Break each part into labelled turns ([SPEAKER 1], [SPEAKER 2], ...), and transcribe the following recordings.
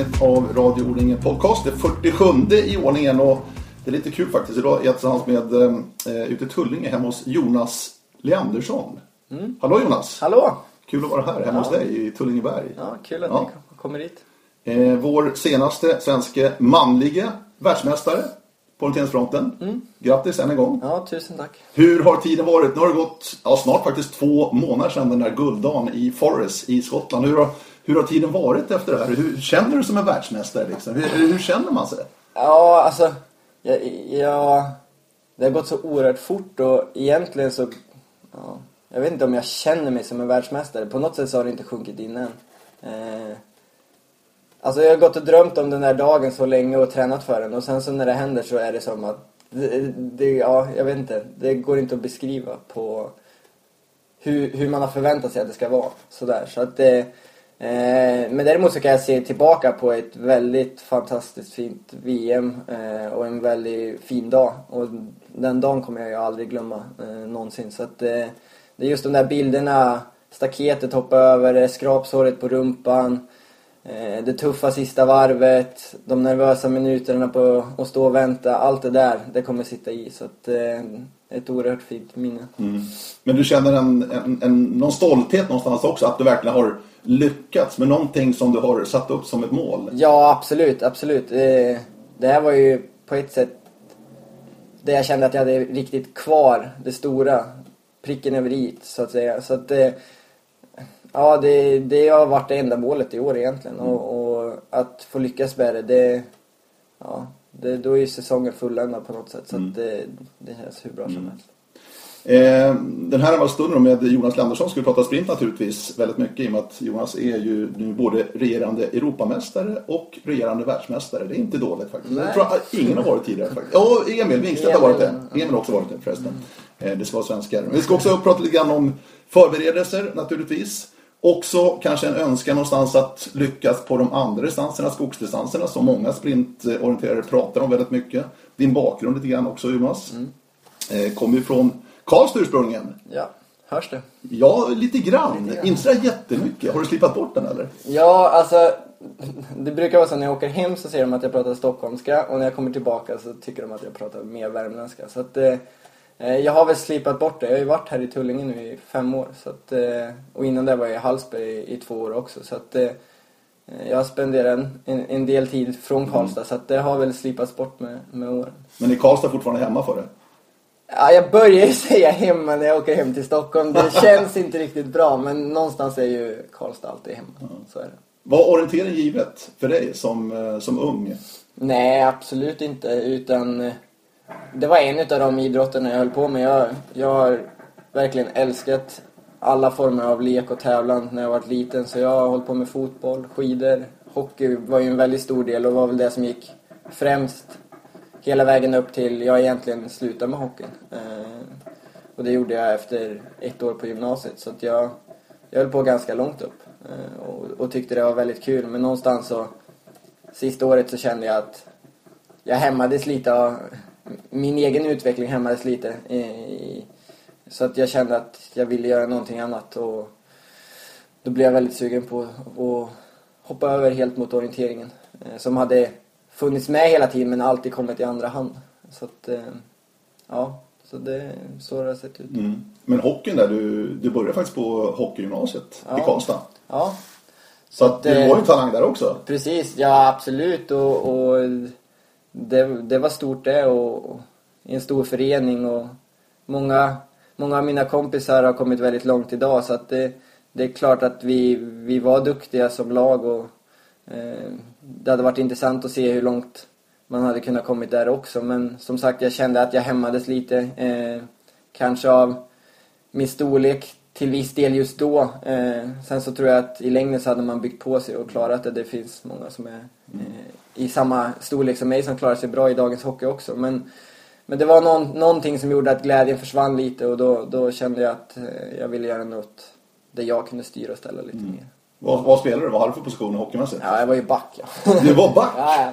[SPEAKER 1] avsnitt av Radio Odlingen Podcast. Det 47 i ordningen och det är lite kul faktiskt. Idag är jag tillsammans med eh, ute i Tullinge hemma hos Jonas Leandersson. Mm. Hallå Jonas!
[SPEAKER 2] Hallå!
[SPEAKER 1] Kul att vara här hemma ja. hos dig i Tullingeberg.
[SPEAKER 2] Ja, kul att ja. ni kommer hit.
[SPEAKER 1] Eh, vår senaste svenske manlige världsmästare på orienteringsfronten. Mm. Grattis än en gång.
[SPEAKER 2] Ja, tusen tack.
[SPEAKER 1] Hur har tiden varit? Nu har det gått ja, snart faktiskt två månader sedan den där gulddagen i Forres i Skottland. Hur har, hur har tiden varit efter det här? Hur känner du som en världsmästare? Liksom? Hur, hur känner man sig?
[SPEAKER 2] Ja, alltså... Jag, jag, det har gått så oerhört fort och egentligen så... Ja, jag vet inte om jag känner mig som en världsmästare. På något sätt så har det inte sjunkit in än. Eh, alltså jag har gått och drömt om den där dagen så länge och tränat för den och sen så när det händer så är det som att... Det, det, ja, jag vet inte. Det går inte att beskriva på hur, hur man har förväntat sig att det ska vara. Sådär. Så att det... Eh, Eh, men däremot så kan jag se tillbaka på ett väldigt fantastiskt fint VM eh, och en väldigt fin dag. Och den dagen kommer jag ju aldrig glömma eh, någonsin. Så att eh, det är just de där bilderna, staketet hoppa över, skrapsåret på rumpan, det tuffa sista varvet, de nervösa minuterna på att stå och vänta. Allt det där, det kommer sitta i. Så att ett oerhört fint minne. Mm.
[SPEAKER 1] Men du känner en, en, en, någon stolthet någonstans också, att du verkligen har lyckats med någonting som du har satt upp som ett mål?
[SPEAKER 2] Ja, absolut, absolut. Det, det här var ju på ett sätt det jag kände att jag hade riktigt kvar, det stora. Pricken över i så att säga. Så att ja, det, det har varit det enda målet i år egentligen. Mm. Och, och, att få lyckas med det, det, ja, det, då är ju säsongen fulländad på något sätt. Så mm. det, det känns hur bra som mm. helst.
[SPEAKER 1] Eh, den här stunden med Jonas Landersson vi prata sprint naturligtvis väldigt mycket i och med att Jonas är ju nu både regerande Europamästare och regerande världsmästare. Det är inte dåligt faktiskt. Nej. Jag tror att ingen har varit tidigare faktiskt. Ja, Emil Wingstedt har varit det. Emil har också varit det förresten. Mm. det ska vara svenskar. Vi ska också prata lite grann om förberedelser naturligtvis. Också kanske en önskan någonstans att lyckas på de andra distanserna, skogsdistanserna, som många sprintorienterare pratar om väldigt mycket. Din bakgrund lite grann också Jonas. Mm. Eh, kommer ju från Karlstad ursprungligen.
[SPEAKER 2] Ja, hörs det?
[SPEAKER 1] Ja, lite grann. Lite grann. Inte så jättemycket. Har du slipat bort den eller?
[SPEAKER 2] Ja, alltså det brukar vara så när jag åker hem så ser de att jag pratar stockholmska och när jag kommer tillbaka så tycker de att jag pratar mer värmländska. Så att, eh jag har väl slipat bort det. Jag har ju varit här i Tullinge nu i fem år. Så att, eh, och innan det var jag i Hallsberg i, i två år också. Så att, eh, jag har spenderat en, en, en, del tid från Karlstad mm. så att det har väl slipats bort med, med åren.
[SPEAKER 1] Men är Karlstad fortfarande hemma för det?
[SPEAKER 2] Ja, jag börjar ju säga hemma när jag åker hem till Stockholm. Det känns inte riktigt bra, men någonstans är ju Karlstad alltid hemma. Mm. Så är det.
[SPEAKER 1] Var orientering givet för dig som, eh, som ung?
[SPEAKER 2] Nej, absolut inte. Utan eh, det var en av de idrotterna jag höll på med. Jag, jag har verkligen älskat alla former av lek och tävlan när jag var liten. Så jag har hållit på med fotboll, skidor, hockey var ju en väldigt stor del och var väl det som gick främst hela vägen upp till jag egentligen slutade med hockeyn. Eh, och det gjorde jag efter ett år på gymnasiet. Så att jag, jag höll på ganska långt upp eh, och, och, tyckte det var väldigt kul. Men någonstans så, sista året så kände jag att jag hämmades lite av, min egen utveckling hämmades lite. I, så att jag kände att jag ville göra någonting annat och då blev jag väldigt sugen på att hoppa över helt mot orienteringen. Eh, som hade funnits med hela tiden men alltid kommit i andra hand. Så att, eh, ja, så det så har det sett ut. Mm.
[SPEAKER 1] Men hockeyn där, du, du började faktiskt på hockeygymnasiet ja. i Karlstad.
[SPEAKER 2] Ja.
[SPEAKER 1] Så, att, du var ju talang där också.
[SPEAKER 2] Precis, ja absolut. Och, och det, det var stort det och, och i en stor förening och många, många av mina kompisar har kommit väldigt långt idag så att det, det är klart att vi, vi var duktiga som lag och eh, det hade varit intressant att se hur långt man hade kunnat kommit där också. Men som sagt, jag kände att jag hämmades lite. Eh, kanske av min storlek till viss del just då. Eh, sen så tror jag att i längden så hade man byggt på sig och klarat det. Det finns många som är eh, i samma storlek som mig som klarar sig bra i dagens hockey också. Men, men det var någon, någonting som gjorde att glädjen försvann lite och då, då kände jag att eh, jag ville göra något där jag kunde styra och ställa lite mm. mer.
[SPEAKER 1] Vad, vad spelade du? Vad hade du för position hockeymässigt?
[SPEAKER 2] Ja, jag var ju back.
[SPEAKER 1] Ja. Du var back?
[SPEAKER 2] ja,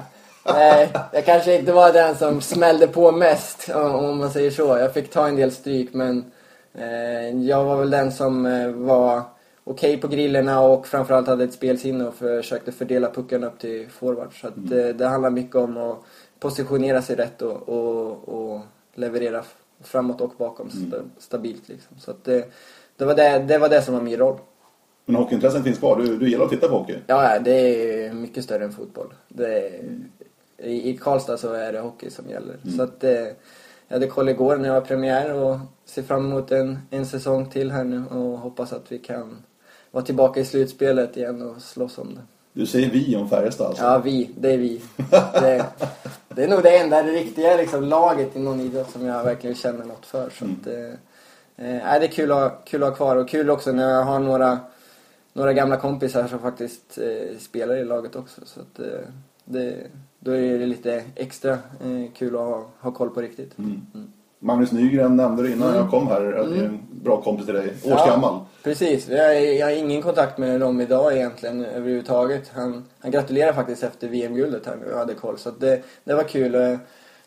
[SPEAKER 2] Nej, jag kanske inte var den som smällde på mest, om man säger så. Jag fick ta en del stryk, men jag var väl den som eh, var okej på grillorna och framförallt hade ett spelsinne och försökte fördela pucken upp till forward. Så att det, det handlar mycket om att positionera sig rätt och, och, och leverera framåt och bakom sta, stabilt. Liksom. Så att det, det, var det, det var det som var min roll.
[SPEAKER 1] Men hockeyintresset finns kvar? Du, du gillar att titta på hockey?
[SPEAKER 2] Ja, det är mycket större än fotboll. Är, i, I Karlstad så är det hockey som gäller. Så att eh, jag hade koll igår när jag var premiär och ser fram emot en, en säsong till här nu och hoppas att vi kan vara tillbaka i slutspelet igen och slåss om det.
[SPEAKER 1] Du säger vi om Färjestad alltså?
[SPEAKER 2] Ja, vi. Det är vi. Det, det är nog det enda det riktiga liksom, laget i någon idrott som jag verkligen känner något för. Så att, eh, eh, det är kul att, ha- kul att ha kvar och kul också när jag har några, några gamla kompisar som faktiskt eh, spelar i laget också. Så att, eh, det, då är det lite extra eh, kul att ha, ha koll på riktigt.
[SPEAKER 1] Mm. Magnus Nygren nämnde det innan jag kom här. Att det är en bra kompis till dig. Års gammal.
[SPEAKER 2] Precis. Jag, jag har ingen kontakt med dem idag egentligen överhuvudtaget. Han, han gratulerar faktiskt efter VM-guldet här. Jag hade koll. Så det, det var kul. Eh,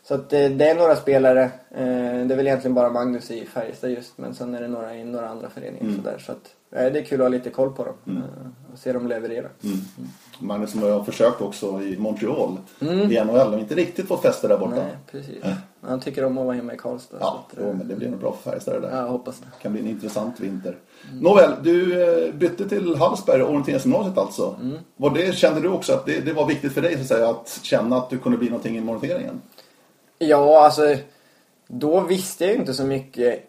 [SPEAKER 2] Så att det, det är några spelare. eh, Det är väl egentligen bara Magnus i Färjestad just. Men sen är det några i några andra föreningar. Så, där. så att, eh, det är kul att ha lite koll på dem. eh, Och se dem leverera.
[SPEAKER 1] Mm. Magnus som jag har försökt också i Montreal i NHL och inte riktigt fått fäste där borta.
[SPEAKER 2] Mm. Nej, precis. Han tycker om att vara hemma i Karlstad.
[SPEAKER 1] Ja,
[SPEAKER 2] så
[SPEAKER 1] jo,
[SPEAKER 2] eh,
[SPEAKER 1] men det blir nog bra för Färjestad där.
[SPEAKER 2] ja, hoppas det.
[SPEAKER 1] kan bli en intressant vinter. Nåväl, du eh, bytte till Hallsberg, orienteringsgymnasiet alltså. Var det, kände du också att det, det var viktigt för dig så att, säga, att känna att du kunde bli någonting i orienteringen?
[SPEAKER 2] Ja, alltså då visste jag ju inte så mycket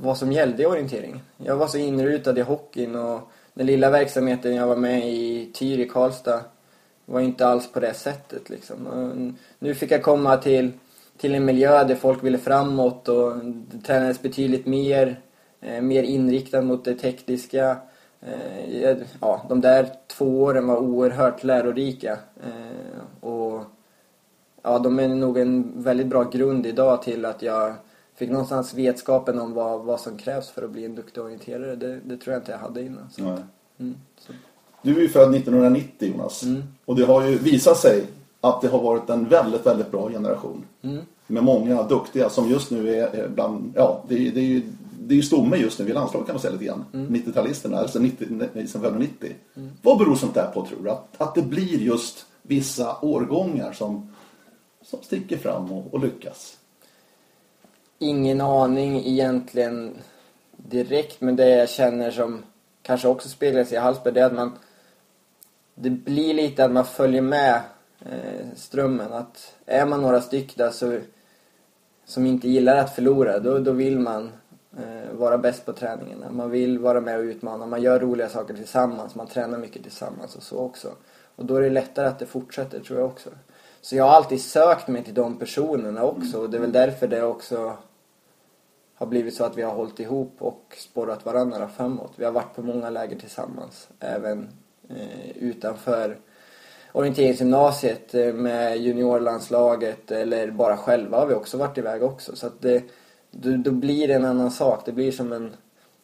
[SPEAKER 2] vad som gällde i orientering. Jag var så inrutad i hockeyn och den lilla verksamheten jag var med i Tyr i Karlstad var inte alls på det sättet liksom. Och Nu fick jag komma till, till en miljö där folk ville framåt och det tränades betydligt mer. Eh, mer inriktat mot det tekniska. Eh, ja, de där två åren var oerhört lärorika. Eh, och ja, de är nog en väldigt bra grund idag till att jag fick någonstans vetskapen om vad, vad som krävs för att bli en duktig orienterare. Det, det tror jag inte jag hade innan. Så. Mm, så.
[SPEAKER 1] Du är ju född 1990 Jonas. Och det har ju visat sig att det har varit en väldigt, väldigt bra generation. Med många duktiga som just nu är bland, ja, det är, det är ju det är ju stomme just nu i landslaget kan man säga lite grann. 90-talisterna, alltså 90, ni som födda 90. Vad beror sånt där på tror du? Att, att det blir just vissa årgångar som, som sticker fram och, och lyckas?
[SPEAKER 2] Ingen aning egentligen direkt, men det jag känner som kanske också speglas i Hallsberg, det är att man... Det blir lite att man följer med eh, strömmen. Att är man några styck där så, som inte gillar att förlora, då, då vill man eh, vara bäst på träningarna. Man vill vara med och utmana. Man gör roliga saker tillsammans. Man tränar mycket tillsammans och så också. Och då är det lättare att det fortsätter, tror jag också. Så jag har alltid sökt mig till de personerna också. Och det är väl därför det också har blivit så att vi har hållit ihop och sporrat varandra framåt. Vi har varit på många läger tillsammans, även eh, utanför orienteringsgymnasiet eh, med juniorlandslaget eller bara själva har vi också varit iväg också. Så att det, då, då blir det en annan sak. Det blir som en,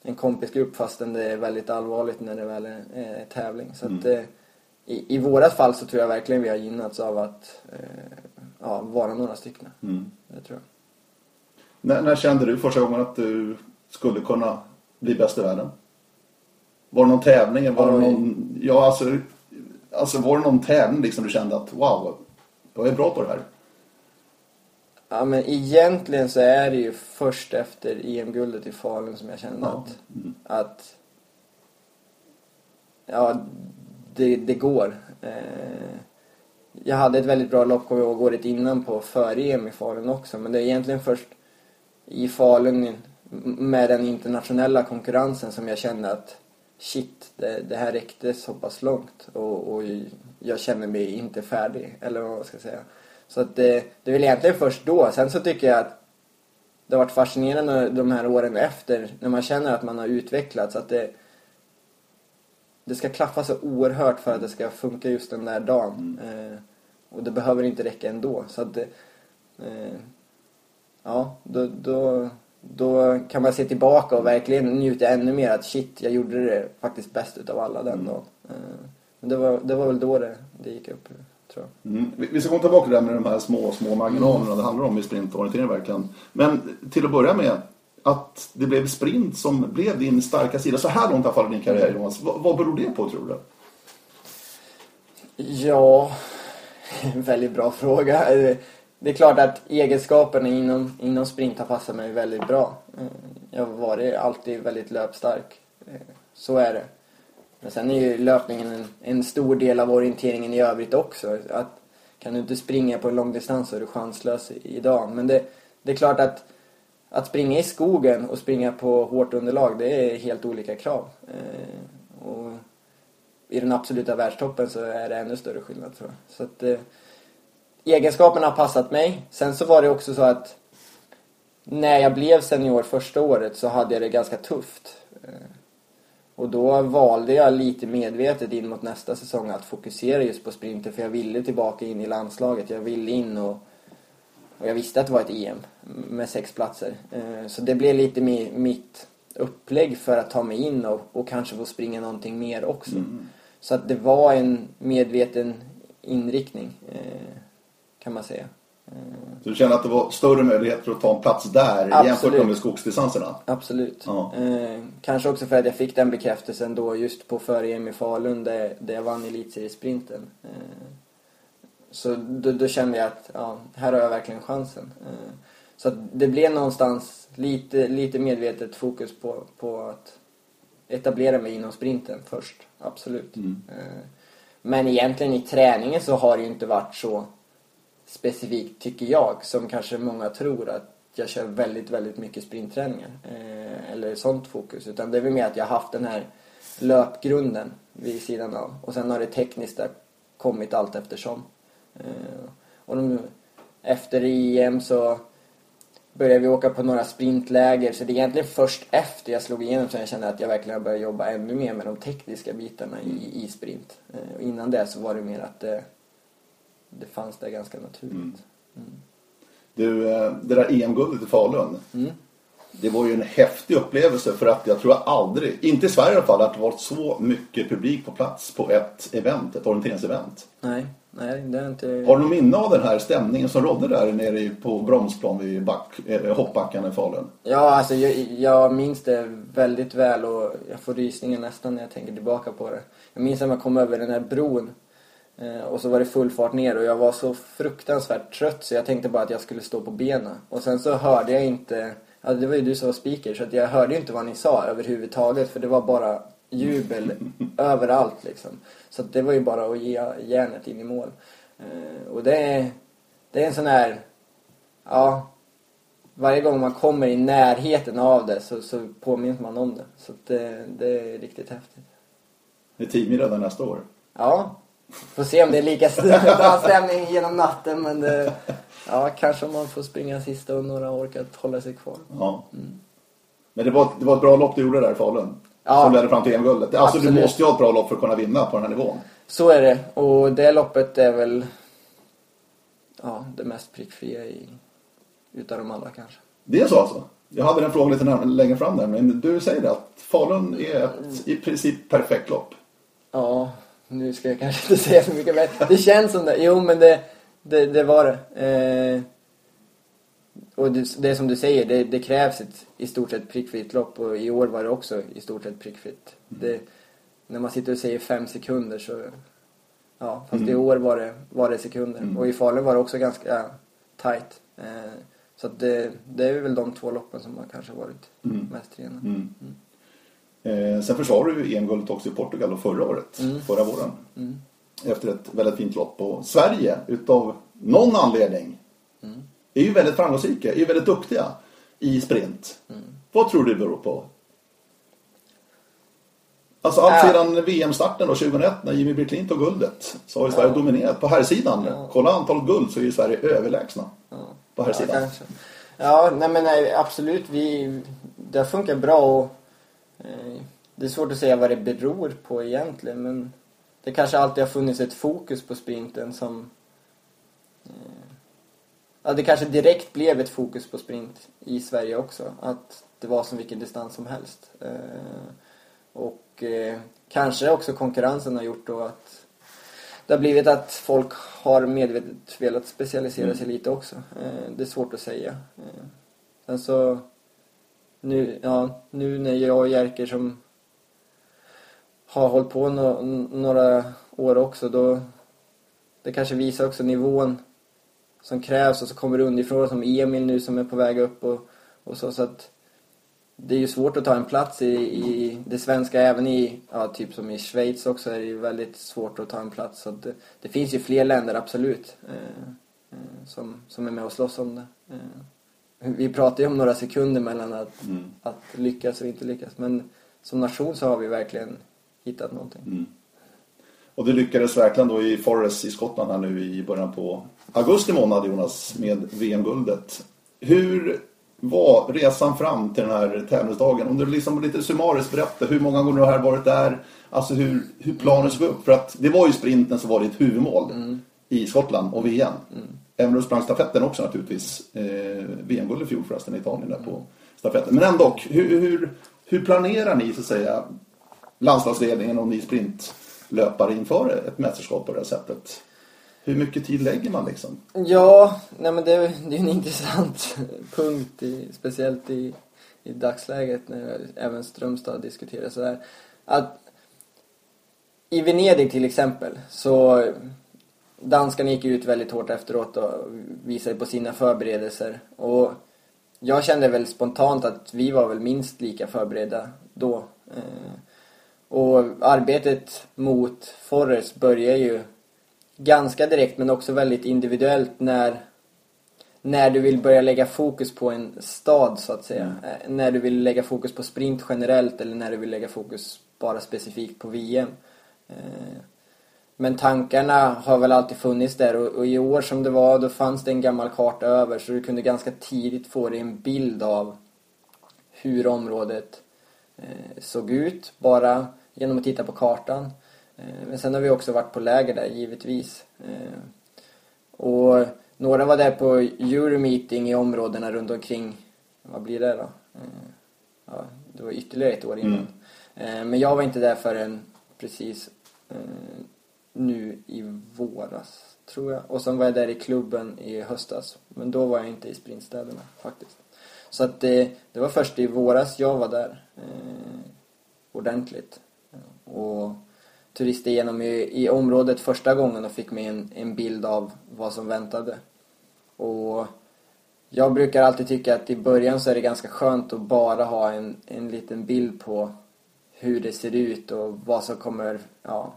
[SPEAKER 2] en kompisgrupp fastän det är väldigt allvarligt när det väl är eh, tävling. Så att, eh, i, I vårat fall så tror jag verkligen vi har gynnats av att eh, ja, vara några stycken. Det tror jag.
[SPEAKER 1] När, när kände du första gången att du skulle kunna bli bäst i världen? Var det någon tävling? Var det någon, ja, alltså, alltså var det någon tävling liksom du kände att wow, jag är bra på det här?
[SPEAKER 2] Ja men egentligen så är det ju först efter EM-guldet i Falun som jag kände
[SPEAKER 1] Ja.
[SPEAKER 2] att, att ja, det, det går. Eh, jag hade ett väldigt bra lopp kommer jag ihåg året innan på före-EM i Falun också men det är egentligen först i Falun med den internationella konkurrensen som jag kände att shit, det, det här räckte så pass långt och, och jag känner mig inte färdig eller vad man ska säga. Så att det, det är väl egentligen först då. Sen så tycker jag att det har varit fascinerande de här åren efter när man känner att man har utvecklats. Att det, det ska klaffa så oerhört för att det ska funka just den där dagen. Eh, och det behöver inte räcka ändå. Så att eh, ja, då, då, då kan man se tillbaka och verkligen njuta ännu mer att shit, jag gjorde det faktiskt bäst utav alla den dagen. Eh, men det var, det var väl då det, det gick upp, tror jag.
[SPEAKER 1] Mm. Vi ska komma tillbaka till det här med de här små, små marginalerna det handlar om i sprintorientering verkligen. Men till att börja med, att det blev sprint som blev din starka sida så här långt i alla fall i din karriär Jonas. Vad, vad beror det på tror du?
[SPEAKER 2] Ja, en väldigt bra fråga. Det är klart att egenskaperna inom, inom sprint har passat mig väldigt bra. Jag har varit alltid väldigt löpstark. Så är det. Men sen är ju löpningen en, en stor del av orienteringen i övrigt också. Att, kan du inte springa på en långdistans så är du chanslös idag. Men det, det är klart att att springa i skogen och springa på hårt underlag, det är helt olika krav. Eh, och I den absoluta världstoppen så är det ännu större skillnad tror jag. Så att, eh, egenskaperna har passat mig. Sen så var det också så att när jag blev senior första året så hade jag det ganska tufft. Eh, och då valde jag lite medvetet in mot nästa säsong att fokusera just på sprinter för jag ville tillbaka in i landslaget. Jag ville in och och jag visste att det var ett EM med sex platser. Eh, så det blev lite mitt upplägg för att ta mig in och, och kanske få springa någonting mer också. Mm. Så att det var en medveten inriktning kan man säga.
[SPEAKER 1] Så du känner att det var större möjligheter att ta en plats där Absolut. jämfört med skogsdistanserna?
[SPEAKER 2] Absolut. Ja. Eh, kanske också för att jag fick den bekräftelsen då just på före-EM i Falun där, där jag vann elitseriesprinten. Eh, så då, då, kände jag att ja, här har jag verkligen chansen. Eh, så att det blev någonstans lite, lite medvetet fokus på, på att etablera mig inom sprinten först. Absolut. Mm. Eh, men egentligen i träningen så har det ju inte varit så specifikt, tycker jag, som kanske många tror att jag kör väldigt, väldigt mycket sprintträningar. Eh, eller sånt fokus. Utan det är väl mer att jag har haft den här löpgrunden vid sidan av. Och sen har det tekniskt kommit allt eftersom. Eh, och de, efter EM så började vi åka på några sprintläger. Så det är egentligen först efter jag slog igenom som jag kände att jag verkligen började jobba ännu mer med de tekniska bitarna i, i sprint. Eh, och innan det så var det mer att det, det fanns där ganska naturligt. Mm.
[SPEAKER 1] Mm. Du, eh, det där EM-guldet i Falun. Mm det var ju en häftig upplevelse för att jag tror aldrig, inte i Sverige i alla fall, att det varit så mycket publik på plats på ett event, ett orienteringsevent.
[SPEAKER 2] Nej, nej det är inte...
[SPEAKER 1] Har du något minne av den här stämningen som rådde där nere på Bromsplan vid back, eh, hoppbackarna i Falun?
[SPEAKER 2] Ja, alltså jag, jag, minns det väldigt väl och jag får rysningar nästan när jag tänker tillbaka på det. Jag minns när man kom över den här bron eh, och så var det full fart ner och jag var så fruktansvärt trött så jag tänkte bara att jag skulle stå på benen. Och sen så hörde jag inte Ja, det var ju du som var speaker så jag hörde ju inte vad ni sa överhuvudtaget för det var bara jubel överallt liksom. Så det var ju bara att ge järnet in i mål. Eh, och det är, det är en sån här, ja, varje gång man kommer i närheten av det så, så påminns man om det. Så det, det är riktigt häftigt.
[SPEAKER 1] Det är teammiddag nästa år?
[SPEAKER 2] Ja, får se om det är lika stämning genom natten men det, Ja, kanske om man får springa sista och några orkar hålla sig kvar.
[SPEAKER 1] Ja. Mm. Men det var, det var ett bra lopp du gjorde där i Falun. Ja. Som ledde fram till EM-guldet. Alltså Absolut. du måste ju ha ett bra lopp för att kunna vinna på den här nivån.
[SPEAKER 2] Så är det. Och det loppet är väl ja, det mest prickfria i, utav dem alla kanske.
[SPEAKER 1] Det är så alltså? Jag hade den frågan lite närmare, längre fram där. Men du säger det att Falun är ett i princip perfekt lopp.
[SPEAKER 2] Ja, nu ska jag kanske inte säga för mycket. Men det känns som det. Jo, men det det, det var det. Eh, och det, det som du säger, det, det, krävs ett i stort sett prickfritt lopp och i år var det också i stort sett prickfritt. Mm. Det, när man sitter och säger fem sekunder så... Ja, fast mm. i år var det, var det sekunder. Mm. Och i Falun var det också ganska ja, tight. Eh, så det, det är väl de två loppen som har kanske varit mm. mest rena. Mm. mm.
[SPEAKER 1] Eh, sen försvarade du EM-guldet också i Portugal förra året, mm. förra våren efter ett väldigt fint lopp. Och Sverige, utav någon anledning. Är ju väldigt framgångsrika, är ju väldigt duktiga i sprint. Mm. Vad tror du det beror på? Alltså allt sedan VM-starten 2001 när Jimmy Bricklin tog guldet så har ju Sverige ja. dominerat. På här sidan ja. kolla antalet guld så är ju Sverige överlägsna. Ja. På här sidan.
[SPEAKER 2] Ja, ja nej men nej, absolut. Vi, det funkar bra och eh, det är svårt att säga vad det beror på egentligen men det kanske alltid har funnits ett fokus på sprinten som... Eh, ja, det kanske direkt blev ett fokus på sprint i Sverige också. Att det var som vilken distans som helst. Eh, och eh, kanske också konkurrensen har gjort då att det har blivit att folk har medvetet velat specialisera mm. sig lite också. Det är svårt att säga. Sen så nu, ja, nu när jag och Jerker som har hållit på no, några år också, då det kanske visar också nivån som krävs och så kommer det underifrån som Emil nu som är på väg upp och, och så, så att det är ju svårt att ta en plats i, i det svenska, även i, ja, typ som i Schweiz också är det ju väldigt svårt att ta en plats. Så det, det, finns ju fler länder, absolut, eh, eh, som, som är med och slåss om det. Eh, vi pratar ju om några sekunder mellan att, mm. att lyckas och inte lyckas, men som nation så har vi verkligen hittat någonting. Mm.
[SPEAKER 1] Och det lyckades verkligen då i Forest i Skottland här nu i början på augusti månad Jonas med VM-guldet. Hur var resan fram till den här tävlingsdagen? Om du liksom lite summariskt berättar hur många gånger du har varit där? Alltså hur, hur planen såg upp? För att det var ju sprinten som var ditt huvudmål mm. i Skottland och VM. Mm. Även om du sprang stafetten också naturligtvis. Eh, VM-guld i fjol förresten i Italien där på stafetten. Men ändå, hur, hur, hur planerar ni så att säga landslagsledningen och ni löpare inför ett mästerskap på det här sättet? Hur mycket tid lägger man liksom?
[SPEAKER 2] Ja, nej men det, det är en intressant punkt, i, speciellt i, i dagsläget när även Strömstad diskuterar sådär. Att i Venedig till exempel så danskarna gick ut väldigt hårt efteråt och visade på sina förberedelser. Och jag kände väl spontant att vi var väl minst lika förberedda då. Eh, och arbetet mot Forrest börjar ju ganska direkt men också väldigt individuellt när, när du vill börja lägga fokus på en stad så att säga. Mm. Eh, när du vill lägga fokus på sprint generellt eller när du vill lägga fokus bara specifikt på VM. Eh, men tankarna har väl alltid funnits där och, och, i år som det var då fanns det en gammal karta över så du kunde ganska tidigt få dig en bild av hur området eh, såg ut bara genom att titta på kartan. Eh, men sen har vi också varit på läger där givetvis. Eh, och några var där på Euromeeting i områdena runt omkring. Vad blir det då? Eh, ja, det var ytterligare ett år innan. Mm. Men jag var inte där förrän precis nu i våras, tror jag. Och sen var jag där i klubben i höstas. Men då var jag inte i sprintstäderna faktiskt. Så att det, det var först i våras jag var där ordentligt. Och turistade igenom i, i området första gången och fick mig en, en bild av vad som väntade. Och jag brukar alltid tycka att i början så är det ganska skönt att bara ha en, en liten bild på hur det ser ut och vad som kommer ja,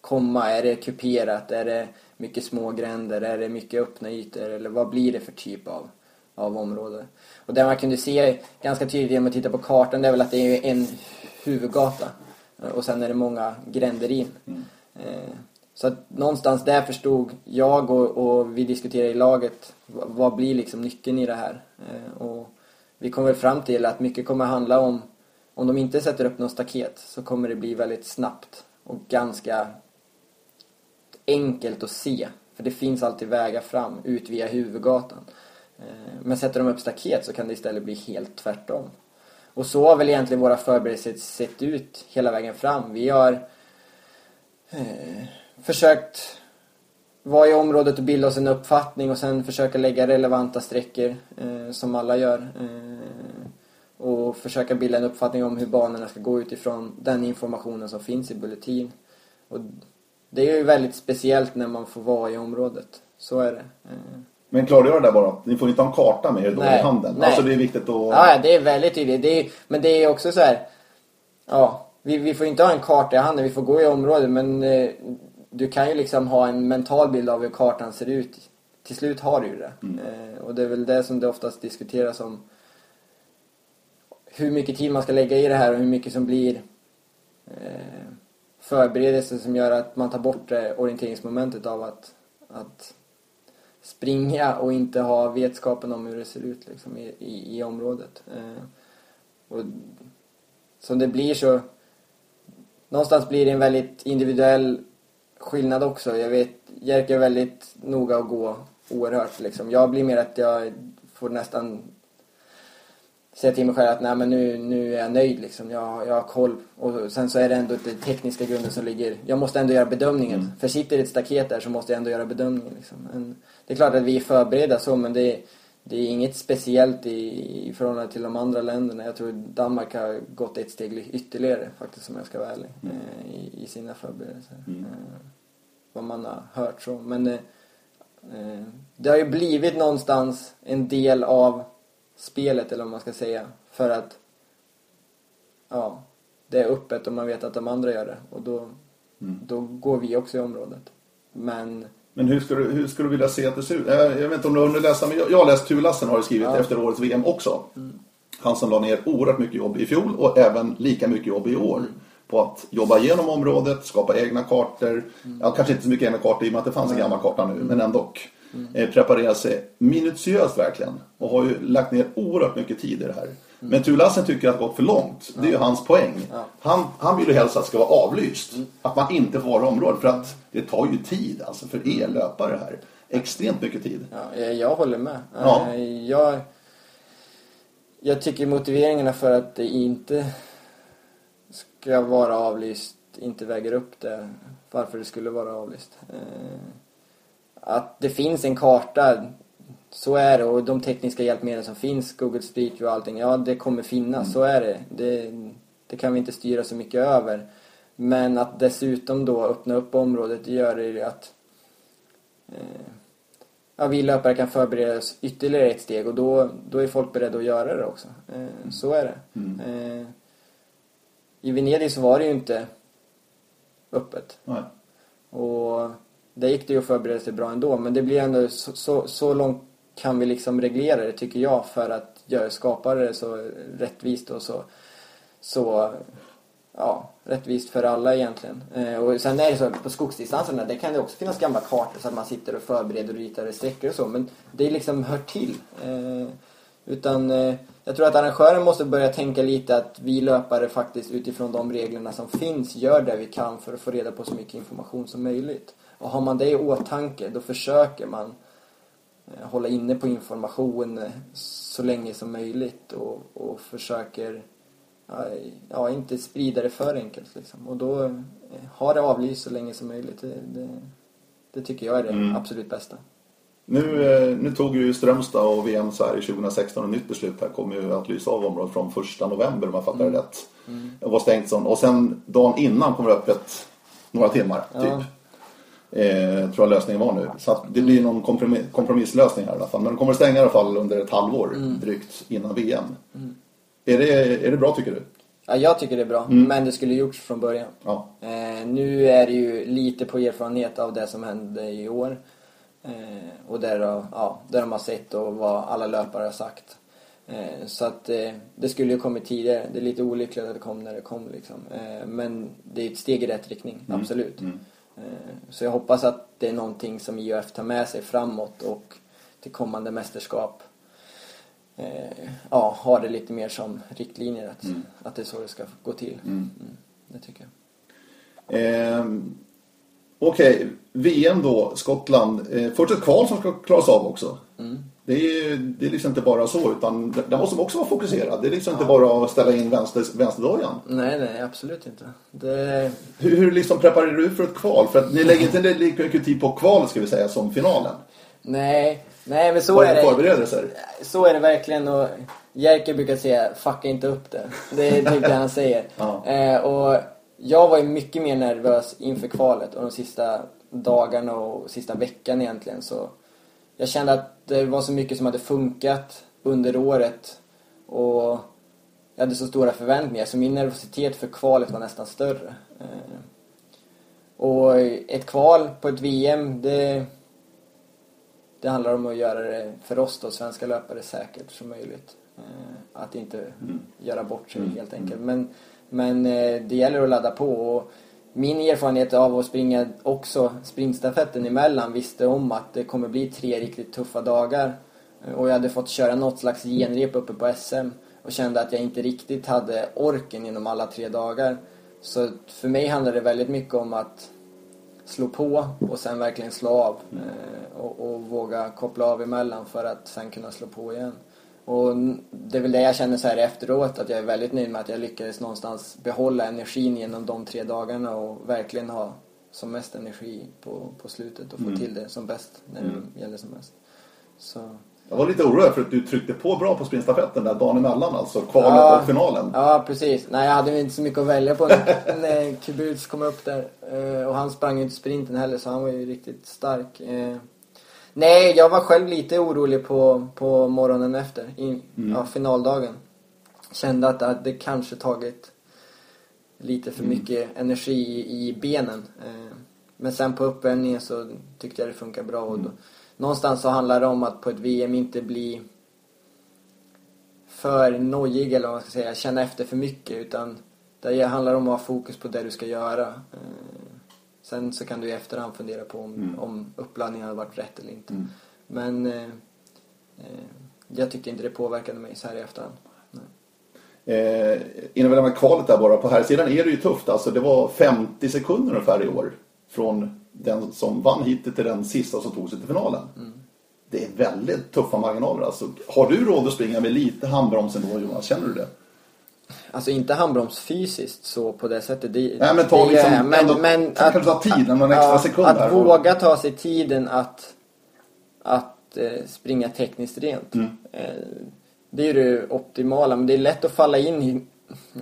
[SPEAKER 2] komma. Är det kuperat? Är det mycket små gränder? Är det mycket öppna ytor? Eller vad blir det för typ av, av område? Och det man kunde se ganska tydligt genom att titta på kartan det är väl att det är en huvudgata. Och sen är det många gränder in. Mm. Eh, så att någonstans där förstod jag och, och, vi diskuterade i laget vad blir liksom nyckeln i det här. Eh, och vi kom väl fram till att mycket kommer handla om om de inte sätter upp något staket så kommer det bli väldigt snabbt och ganska enkelt att se. För det finns alltid vägar fram ut via huvudgatan. Eh, men sätter de upp staket så kan det istället bli helt tvärtom. Och så har väl egentligen våra förberedelser sett ut hela vägen fram. Vi har eh, försökt vara i området och bilda oss en uppfattning och sen försöka lägga relevanta sträckor eh, som alla gör. Eh, och försöka bilda en uppfattning om hur banorna ska gå utifrån den informationen som finns i bulletin. Och det är ju väldigt speciellt när man får vara i området. Så är det. Eh,
[SPEAKER 1] men klargör det bara. Ni får inte ha en karta med er då nej, i handen. Nej. Alltså det är viktigt att...
[SPEAKER 2] Ja, det är väldigt tydligt. Det är, men det är också så här... Ja, vi, vi får inte ha en karta i handen. Vi får gå i området. Men eh, du kan ju liksom ha en mental bild av hur kartan ser ut. Till slut har du ju det. Mm. Eh, och det är väl det som det oftast diskuteras om. Hur mycket tid man ska lägga i det här och hur mycket som blir eh, förberedelse som gör att man tar bort orienteringsmomentet av att, att springa och inte ha vetskapen om hur det ser ut liksom, i, i, i området. Eh, och som det blir så... Någonstans blir det en väldigt individuell skillnad också. Jag vet, Jerker är väldigt noga att gå oerhört liksom. Jag blir mer att jag får nästan säga till mig själv att nej men nu, nu är jag nöjd liksom. Jag, jag har koll. Och sen så är det ändå den tekniska grunden som ligger. Jag måste ändå göra bedömningen. Mm. För sitter det ett staket där så måste jag ändå göra bedömningen liksom. Men det är klart att vi är förberedda så men det, det är inget speciellt i, i förhållande till de andra länderna. Jag tror Danmark har gått ett steg ytterligare faktiskt om jag ska vara ärlig. Mm. Eh, i, I sina förberedelser. Mm. Eh, vad man har hört så. Men eh, eh, det har ju blivit någonstans en del av spelet eller vad man ska säga. För att ja, det är öppet och man vet att de andra gör det. Och då, mm. då går vi också i området. Men
[SPEAKER 1] men hur skulle, hur skulle du vilja se att det ser ut? Jag, jag vet inte om du har läsa, men jag, jag har läst Tulassen har du skrivit ja. efter årets VM också. Mm. Han som la ner oerhört mycket jobb i fjol och även lika mycket jobb i år. Mm. På att jobba igenom området, skapa egna kartor. Mm. Ja, kanske inte så mycket egna kartor i och med att det fanns en gammal karta nu, men ändå. Mm. Eh, preparera sig minutiöst verkligen. Och har ju lagt ner oerhört mycket tid i det här. Mm. Men Tulassen tycker att det gått för långt. Det är ju hans poäng. Han, han vill ju helst att det ska vara avlyst. Mm. Att man inte får vara i området. För att det tar ju tid alltså för er löpare här. Extremt mycket tid.
[SPEAKER 2] Ja, jag håller med. Ja. Eh, jag, jag tycker motiveringarna för att det inte ska vara avlyst inte väger upp det. Varför det skulle vara avlyst. Eh, att det finns en karta så är det och de tekniska hjälpmedel som finns, Google Street View och allting, ja det kommer finnas, mm. så är det. det. det. kan vi inte styra så mycket över. Men att dessutom då öppna upp området gör det ju att eh, ja, vi löpare kan förbereda oss ytterligare ett steg och då, då är folk beredda att göra det också. Eh, så är det. Mm. Eh, I Venedig så var det ju inte öppet.
[SPEAKER 1] Nej.
[SPEAKER 2] Och där gick det ju att förbereda sig bra ändå men det blir ändå så, så, så långt kan vi liksom reglera det tycker jag för att göra, skapa det så rättvist och så, så ja, rättvist för alla egentligen. Eh, och sen är det så på skogsdistanserna, där kan det också finnas gamla kartor så att man sitter och förbereder och ritar sträckor och så, men det liksom hör till. Eh, utan eh, jag tror att arrangören måste börja tänka lite att vi löpare faktiskt utifrån de reglerna som finns gör det vi kan för att få reda på så mycket information som möjligt. Och har man det i åtanke då försöker man Eh, hålla inne på information eh, så länge som möjligt och, och försöker ja, inte sprida det för enkelt. Liksom. Och då eh, ha det avlyst så länge som möjligt. Det, det, det tycker jag är det mm. absolut bästa.
[SPEAKER 1] Nu, nu tog ju Strömstad och VM så här i 2016 ett nytt beslut här kommer ju att lysa av området från 1 november om jag fattar mm. det rätt. Mm. Det var stängt sån. Och sen dagen innan kommer det öppet några timmar typ. Eh, tror jag lösningen var nu. Så det blir någon kompromiss, kompromisslösning här i alla fall. Men de kommer stänga i alla fall under ett halvår mm. drygt innan VM. Mm. Är, det, är det bra tycker du?
[SPEAKER 2] Ja, jag tycker det är bra. Mm. Men det skulle gjorts från början.
[SPEAKER 1] Ja.
[SPEAKER 2] Eh, nu är det ju lite på erfarenhet av det som hände i år. Eh, och där, ja, där de har sett och vad alla löpare har sagt. Eh, så att eh, det skulle ju kommit tidigare. Det är lite olyckligt att det kom när det kom liksom. Eh, men det är ett steg i rätt riktning, mm. absolut. Mm. Eh, så jag hoppas att det är någonting som IOF tar med sig framåt och till kommande mästerskap eh, ja, har det lite mer som riktlinjer att, mm. att det är så det ska gå till. Mm. Mm, det tycker jag.
[SPEAKER 1] Eh, Okej, okay. VM då, Skottland. Eh, först ett kval som ska klaras av också. Mm. Det är, det är liksom inte bara så utan där måste man också vara fokuserad. Det är liksom ja. inte bara att ställa in vänster, vänsterdojan.
[SPEAKER 2] Nej, nej, absolut inte. Det...
[SPEAKER 1] Hur, hur liksom preparerar du för ett kval? För att ni lägger inte lika mycket tid på kvalet ska vi säga som finalen.
[SPEAKER 2] Nej, nej men så
[SPEAKER 1] Var
[SPEAKER 2] är
[SPEAKER 1] det. Förberedelser?
[SPEAKER 2] Så är det verkligen och Jerker brukar säga fucka inte upp det. Det är typ det han säger.
[SPEAKER 1] ja.
[SPEAKER 2] eh, och jag var ju mycket mer nervös inför kvalet och de sista dagarna och sista veckan egentligen så jag kände att det var så mycket som hade funkat under året och jag hade så stora förväntningar så min nervositet för kvalet var nästan större. Eh, och ett kval på ett VM, det, det handlar om att göra det för oss då, svenska löpare, säkert som möjligt. Eh, att inte mm. göra bort sig mm. helt enkelt. Men, men eh, det gäller att ladda på. Och min erfarenhet av att springa också springstafetten emellan visste om att det kommer bli tre riktigt tuffa dagar. Och jag hade fått köra något slags genrep uppe på SM och kände att jag inte riktigt hade orken inom alla tre dagar. Så för mig handlade det väldigt mycket om att slå på och sen verkligen slå av eh, och, och våga koppla av emellan för att sen kunna slå på igen. Och det är väl det jag känner så här efteråt, att jag är väldigt nöjd med att jag lyckades någonstans behålla energin genom de tre dagarna och verkligen ha som mest energi på, på slutet och få mm. till det som bäst när det mm. gäller som mest. Så,
[SPEAKER 1] Jag var lite orolig för att du tryckte på bra på sprintstafetten där dagen emellan, alltså kvalet
[SPEAKER 2] Ja.
[SPEAKER 1] och finalen.
[SPEAKER 2] Ja, precis. Nej, jag hade inte så mycket att välja på när, när Kubuts kom upp där. Eh, Och han sprang ju inte sprinten heller, så han var ju riktigt stark. Nej, jag var själv lite orolig på, på morgonen efter, i ja, finaldagen. Kände att, det kanske tagit lite för mycket energi i, i benen. Eh, Men sen på uppvärmningen så tyckte jag det funkar bra. Och då, någonstans så handlar det om att på ett VM inte bli för nojig eller vad man ska säga, känna efter för mycket utan det handlar om att ha fokus på det du ska göra. Eh, Sen så kan du i efterhand fundera på om, om uppladdningen hade varit rätt eller inte. Men eh, eh, jag tyckte inte det påverkade mig så här i efterhand.
[SPEAKER 1] Eh, innan vi lämnar kvalet där bara, på här sidan är det ju tufft. Alltså det var 50 sekunder ungefär i år. Från den som vann hittills till den sista som tog sig till finalen. Det är väldigt tuffa marginaler alltså. Har du råd att springa med lite handbroms ändå Jonas? Känner du det?
[SPEAKER 2] Alltså inte handbroms fysiskt så på det sättet. Det,
[SPEAKER 1] Nej men ta
[SPEAKER 2] det
[SPEAKER 1] liksom,
[SPEAKER 2] jag. men,
[SPEAKER 1] ändå,
[SPEAKER 2] men
[SPEAKER 1] kan du ta tid, någon extra sekund
[SPEAKER 2] att
[SPEAKER 1] här.
[SPEAKER 2] våga ta sig tiden att, att eh, springa tekniskt rent.
[SPEAKER 1] Mm.
[SPEAKER 2] Eh, det är ju det optimala, men det är lätt att falla in i,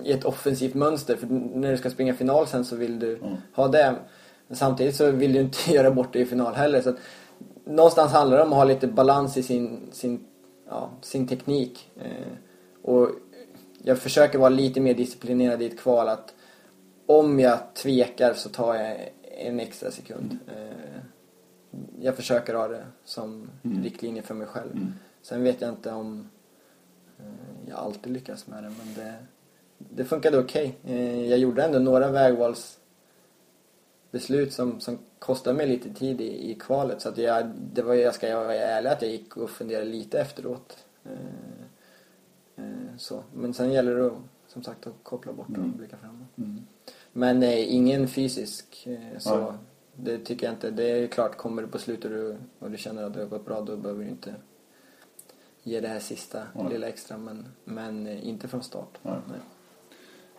[SPEAKER 2] i ett offensivt mönster. För när du ska springa final sen så vill du
[SPEAKER 1] Mm.
[SPEAKER 2] ha det. Men samtidigt så vill du inte göra bort det i final heller. Så att, någonstans handlar det om att ha lite balans i sin, sin, ja, sin teknik. Eh, och jag försöker vara lite mer disciplinerad i ett kval att om jag tvekar så tar jag en extra sekund. Eh, jag försöker ha det som riktlinje för mig själv. Sen vet jag inte om eh, jag alltid lyckas med det men det, det funkade okej. Eh, jag gjorde ändå några vägvalsbeslut som, som kostade mig lite tid i, i kvalet så att jag, det var, jag ska vara ärlig att jag gick och funderade lite efteråt. Eh, så. Men sen gäller det som sagt att koppla bort och blicka framåt. Men eh, ingen fysisk eh, så.
[SPEAKER 1] Nej.
[SPEAKER 2] Det tycker jag inte. Det är klart, kommer du på slutet och du, och du känner att det har gått bra då behöver du inte ge det här sista
[SPEAKER 1] Nej.
[SPEAKER 2] lilla extra. Men, men eh, inte från start.
[SPEAKER 1] Nej.
[SPEAKER 2] Nej.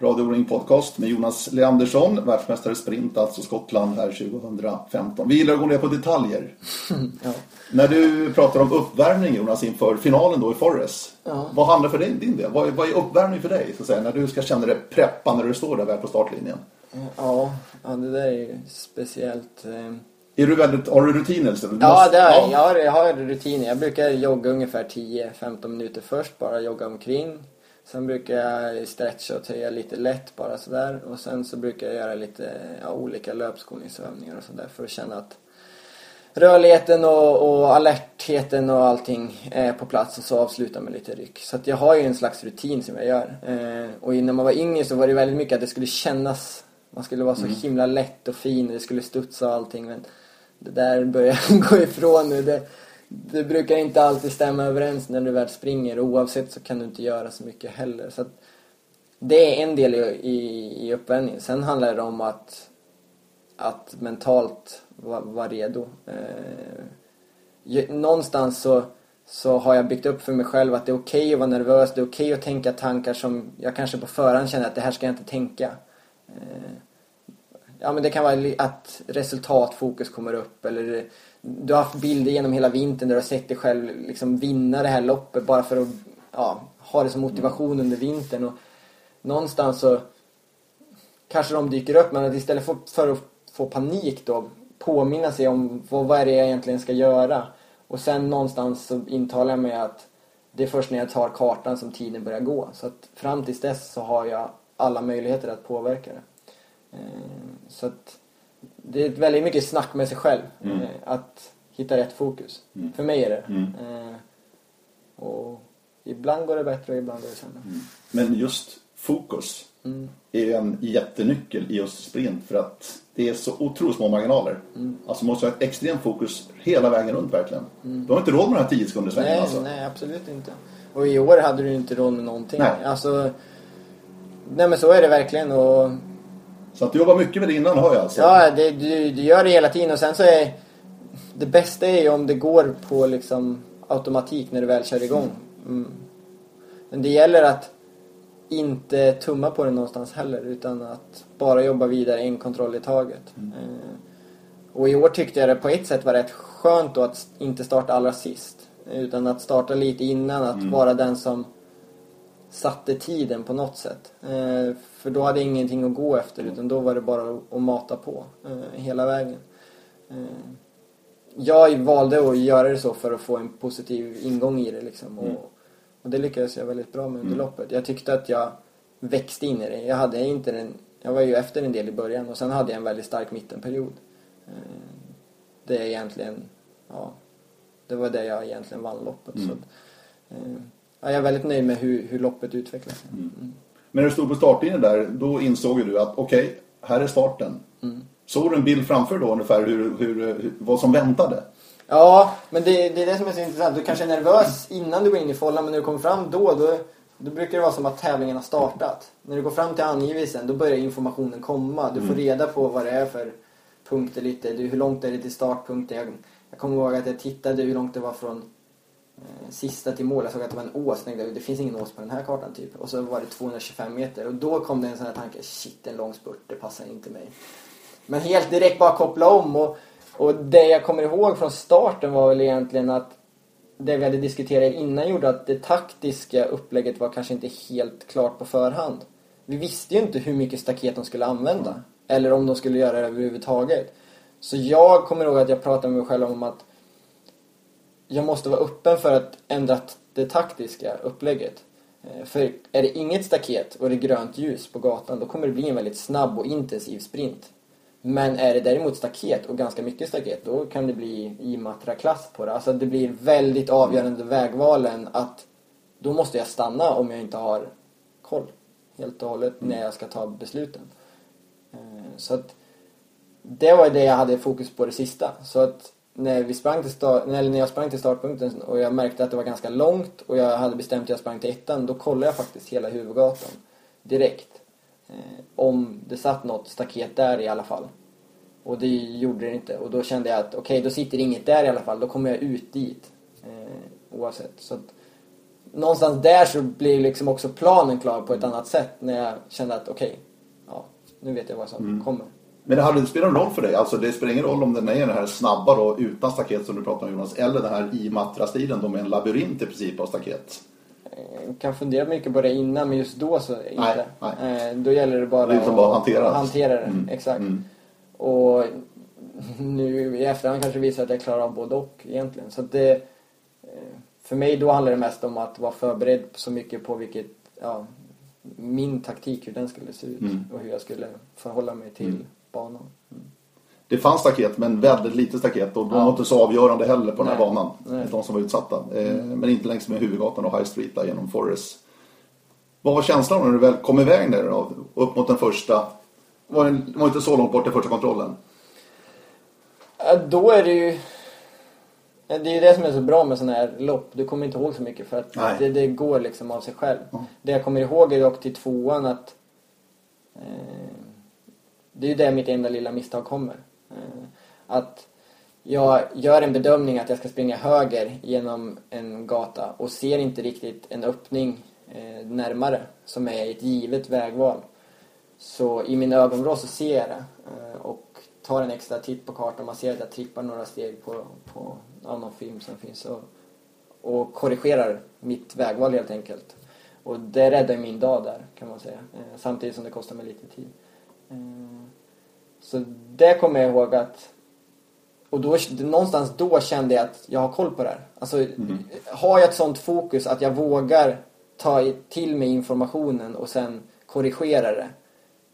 [SPEAKER 1] Radio Ring Podcast med Jonas Leandersson, världsmästare sprint, alltså Skottland här 2015. Vi gillar att gå ner på detaljer.
[SPEAKER 2] Ja.
[SPEAKER 1] När du pratar om uppvärmning Jonas inför finalen då i Forres.
[SPEAKER 2] Ja.
[SPEAKER 1] Vad handlar för din, din del? Vad, är- vad är uppvärmning för dig? Så att säga, när du ska känna dig preppa när du står där väl på startlinjen?
[SPEAKER 2] Ja, ja, det där är ju speciellt. eh.
[SPEAKER 1] Är du väldigt, har du rutiner? Du
[SPEAKER 2] Ja,
[SPEAKER 1] måste-
[SPEAKER 2] det har jag. Jag har, jag har rutiner. Jag brukar jogga ungefär 10-15 minuter först, bara jogga omkring. Sen brukar jag stretcha och töja lite lätt bara sådär. Och sen så brukar jag göra lite ja, olika löpskolningsövningar och sådär för att känna att rörligheten och, och alertheten och allting är på plats och så avsluta med lite ryck. Så att jag har ju en slags rutin som jag gör. Eh, och när man var yngre så var det väldigt mycket att det skulle kännas, man skulle vara så himla lätt och fin, det skulle studsa och allting. Men det där börjar gå ifrån nu. Det, det brukar inte alltid stämma överens när du väl springer. Oavsett så kan du inte göra så mycket heller. Så att det är en del i, i, i uppvärmningen. Sen handlar det om att, att mentalt vara var redo. Eh, någonstans så, så har jag byggt upp för mig själv att det är okej att vara nervös. Det är okej att tänka tankar som jag kanske på förhand känner att det här ska jag inte tänka. Eh, Ja men det kan vara att resultatfokus kommer upp eller du har haft bilder genom hela vintern där du har sett dig själv liksom vinna det här loppet bara för att ja, ha det som motivation under vintern. Och någonstans så kanske de dyker upp men att istället för, för att få panik då påminna sig om vad, vad är det jag egentligen ska göra? Och sen någonstans så intalar jag mig att det är först när jag tar kartan som tiden börjar gå. Så att fram tills dess så har jag alla möjligheter att påverka det. Eh, Så att det är väldigt mycket snack med sig själv.
[SPEAKER 1] Mm.
[SPEAKER 2] eh, Att hitta rätt fokus. För mig är det.
[SPEAKER 1] Mm.
[SPEAKER 2] Eh, Och ibland går det bättre och ibland går det sämre.
[SPEAKER 1] Men just fokus
[SPEAKER 2] Mm.
[SPEAKER 1] är en jättenyckel i just sprint för att det är så otroligt små marginaler.
[SPEAKER 2] Mm.
[SPEAKER 1] Alltså man måste ha ett extremt fokus hela vägen runt verkligen. Du har inte råd med den här 10 sekunders
[SPEAKER 2] Nej,
[SPEAKER 1] alltså.
[SPEAKER 2] nej, absolut inte. Och i år hade du inte råd med någonting.
[SPEAKER 1] Nej.
[SPEAKER 2] Alltså, nej men så är det verkligen. Och
[SPEAKER 1] Så att du jobbar mycket med det innan hör jag alltså.
[SPEAKER 2] Ja, det, du, du gör det hela tiden och sen så är det bästa är ju om det går på liksom automatik när du väl kör igång. Mm. Men det gäller att inte tumma på det någonstans heller utan att bara jobba vidare en kontroll i taget. Eh, och i år tyckte jag det på ett sätt var rätt skönt då att inte starta allra sist. Utan att starta lite innan, att
[SPEAKER 1] Mm.
[SPEAKER 2] vara den som satte tiden på något sätt. Eh, för då hade jag ingenting att gå efter utan då var det bara att, mata på eh, hela vägen. Eh, jag valde att göra det så för att få en positiv ingång i det liksom.
[SPEAKER 1] Mm.
[SPEAKER 2] Och, och det lyckades jag väldigt bra med under loppet. Jag tyckte att jag växte in i det. Jag hade inte den, jag var ju efter en del i början och sen hade jag en väldigt stark mittenperiod. Det är egentligen, ja, det var det jag egentligen vann loppet.
[SPEAKER 1] Mm.
[SPEAKER 2] Så att, jag är väldigt nöjd med hur, hur loppet utvecklades.
[SPEAKER 1] Men när du stod på startlinjen där, då insåg du att okej, här är starten.
[SPEAKER 2] Mm.
[SPEAKER 1] Såg du en bild framför då ungefär hur, hur, hur, vad som väntade?
[SPEAKER 2] Ja, men det, det är det som är så intressant. Du kanske är nervös innan du går in i fållan, men när du kommer fram då, då, då brukar det vara som att tävlingen har startat. När du går fram till angivelsen, då börjar informationen komma. Du får reda på vad det är för punkter lite. Du, hur långt är det till startpunkten? Jag, jag kommer ihåg att jag tittade hur långt det var från sista till mål. Jag såg att det var en ås. Tänkte, det finns ingen ås på den här kartan typ. Och så var det 225 meter. Och då kom det en sån här tanke, shit en lång spurt, det passar inte mig. Men helt direkt bara koppla om och, och det jag kommer ihåg från starten var väl egentligen att det vi hade diskuterat innan gjorde att det taktiska upplägget var kanske inte helt klart på förhand. Vi visste ju inte hur mycket staket de skulle använda. Eller om de skulle göra det överhuvudtaget. Så jag kommer ihåg att jag pratade med mig själv om att jag måste vara öppen för att ändra det taktiska upplägget. Eh, för är det inget staket och det är grönt ljus på gatan då kommer det bli en väldigt snabb och intensiv sprint. Men är det däremot staket och ganska mycket staket då kan det bli Imatra-klass på det. Alltså det blir väldigt avgörande vägvalen att då måste jag stanna om jag inte har koll helt och hållet när jag ska ta besluten. Eh, så att det var det jag hade fokus på det sista. Så att när, vi sprang till start, eller när jag sprang till startpunkten och jag märkte att det var ganska långt och jag hade bestämt att jag sprang till ettan, då kollade jag faktiskt hela huvudgatan direkt. Eh, om det satt något staket där i alla fall. Och det gjorde det inte. Och då kände jag att okej, då sitter inget där i alla fall. Då kommer jag ut dit. Eh, oavsett. Så att, någonstans där så blir liksom också planen klar på ett annat sätt. När jag kände att okej, ja, nu vet jag vad som kommer.
[SPEAKER 1] Men det hade det någon roll för dig? Alltså det spelar ingen roll om den är den här snabba då utan staket som du pratar om Jonas. Eller den här Imatra-stilen då med en labyrint i princip av staket.
[SPEAKER 2] Jag kan fundera mycket på det innan men just då så inte.
[SPEAKER 1] nej.
[SPEAKER 2] Eh, då gäller det bara
[SPEAKER 1] Det liksom bara att hantera det.
[SPEAKER 2] hantera det.
[SPEAKER 1] Mm,
[SPEAKER 2] Exakt.
[SPEAKER 1] mm.
[SPEAKER 2] Och nu i efterhand kanske visar att jag klarar av både och egentligen. Så att det, eh, för mig då handlar det mest om att vara förberedd så mycket på vilket, ja, min taktik, hur den skulle se ut
[SPEAKER 1] Mm.
[SPEAKER 2] och hur jag skulle förhålla mig till banan.
[SPEAKER 1] Det fanns staket men väldigt lite staket och de
[SPEAKER 2] Ja.
[SPEAKER 1] var inte så avgörande heller på den här
[SPEAKER 2] Nej.
[SPEAKER 1] banan.
[SPEAKER 2] Nej.
[SPEAKER 1] De som var utsatta. Eh, Men inte längs med huvudgatan och High Street där genom Forest. Vad var känslan när du väl kom iväg där då? Upp mot den första? Var det var inte så långt bort den första kontrollen?
[SPEAKER 2] Ja, Då är det ju... Det är ju det som är så bra med sådana här lopp. Du kommer inte ihåg så mycket för att det, det går liksom av sig själv.
[SPEAKER 1] Ja.
[SPEAKER 2] Det jag kommer ihåg är dock till tvåan att eh, det är ju där mitt enda lilla misstag kommer. Eh, att jag gör en bedömning att jag ska springa höger genom en gata och ser inte riktigt en öppning eh, närmare som är ett givet vägval. Så i min ögonvrå så ser jag det eh, och tar en extra titt på kartan. Man ser att jag trippar några steg på, på någon film som finns och, och korrigerar mitt vägval helt enkelt. Och det räddar ju min dag där kan man säga. Samtidigt som det kostar mig lite tid. Så det kommer jag ihåg att och då, någonstans då kände jag att jag har koll på det här. Alltså, har jag ett sånt fokus att jag vågar ta till mig informationen och sen korrigera det.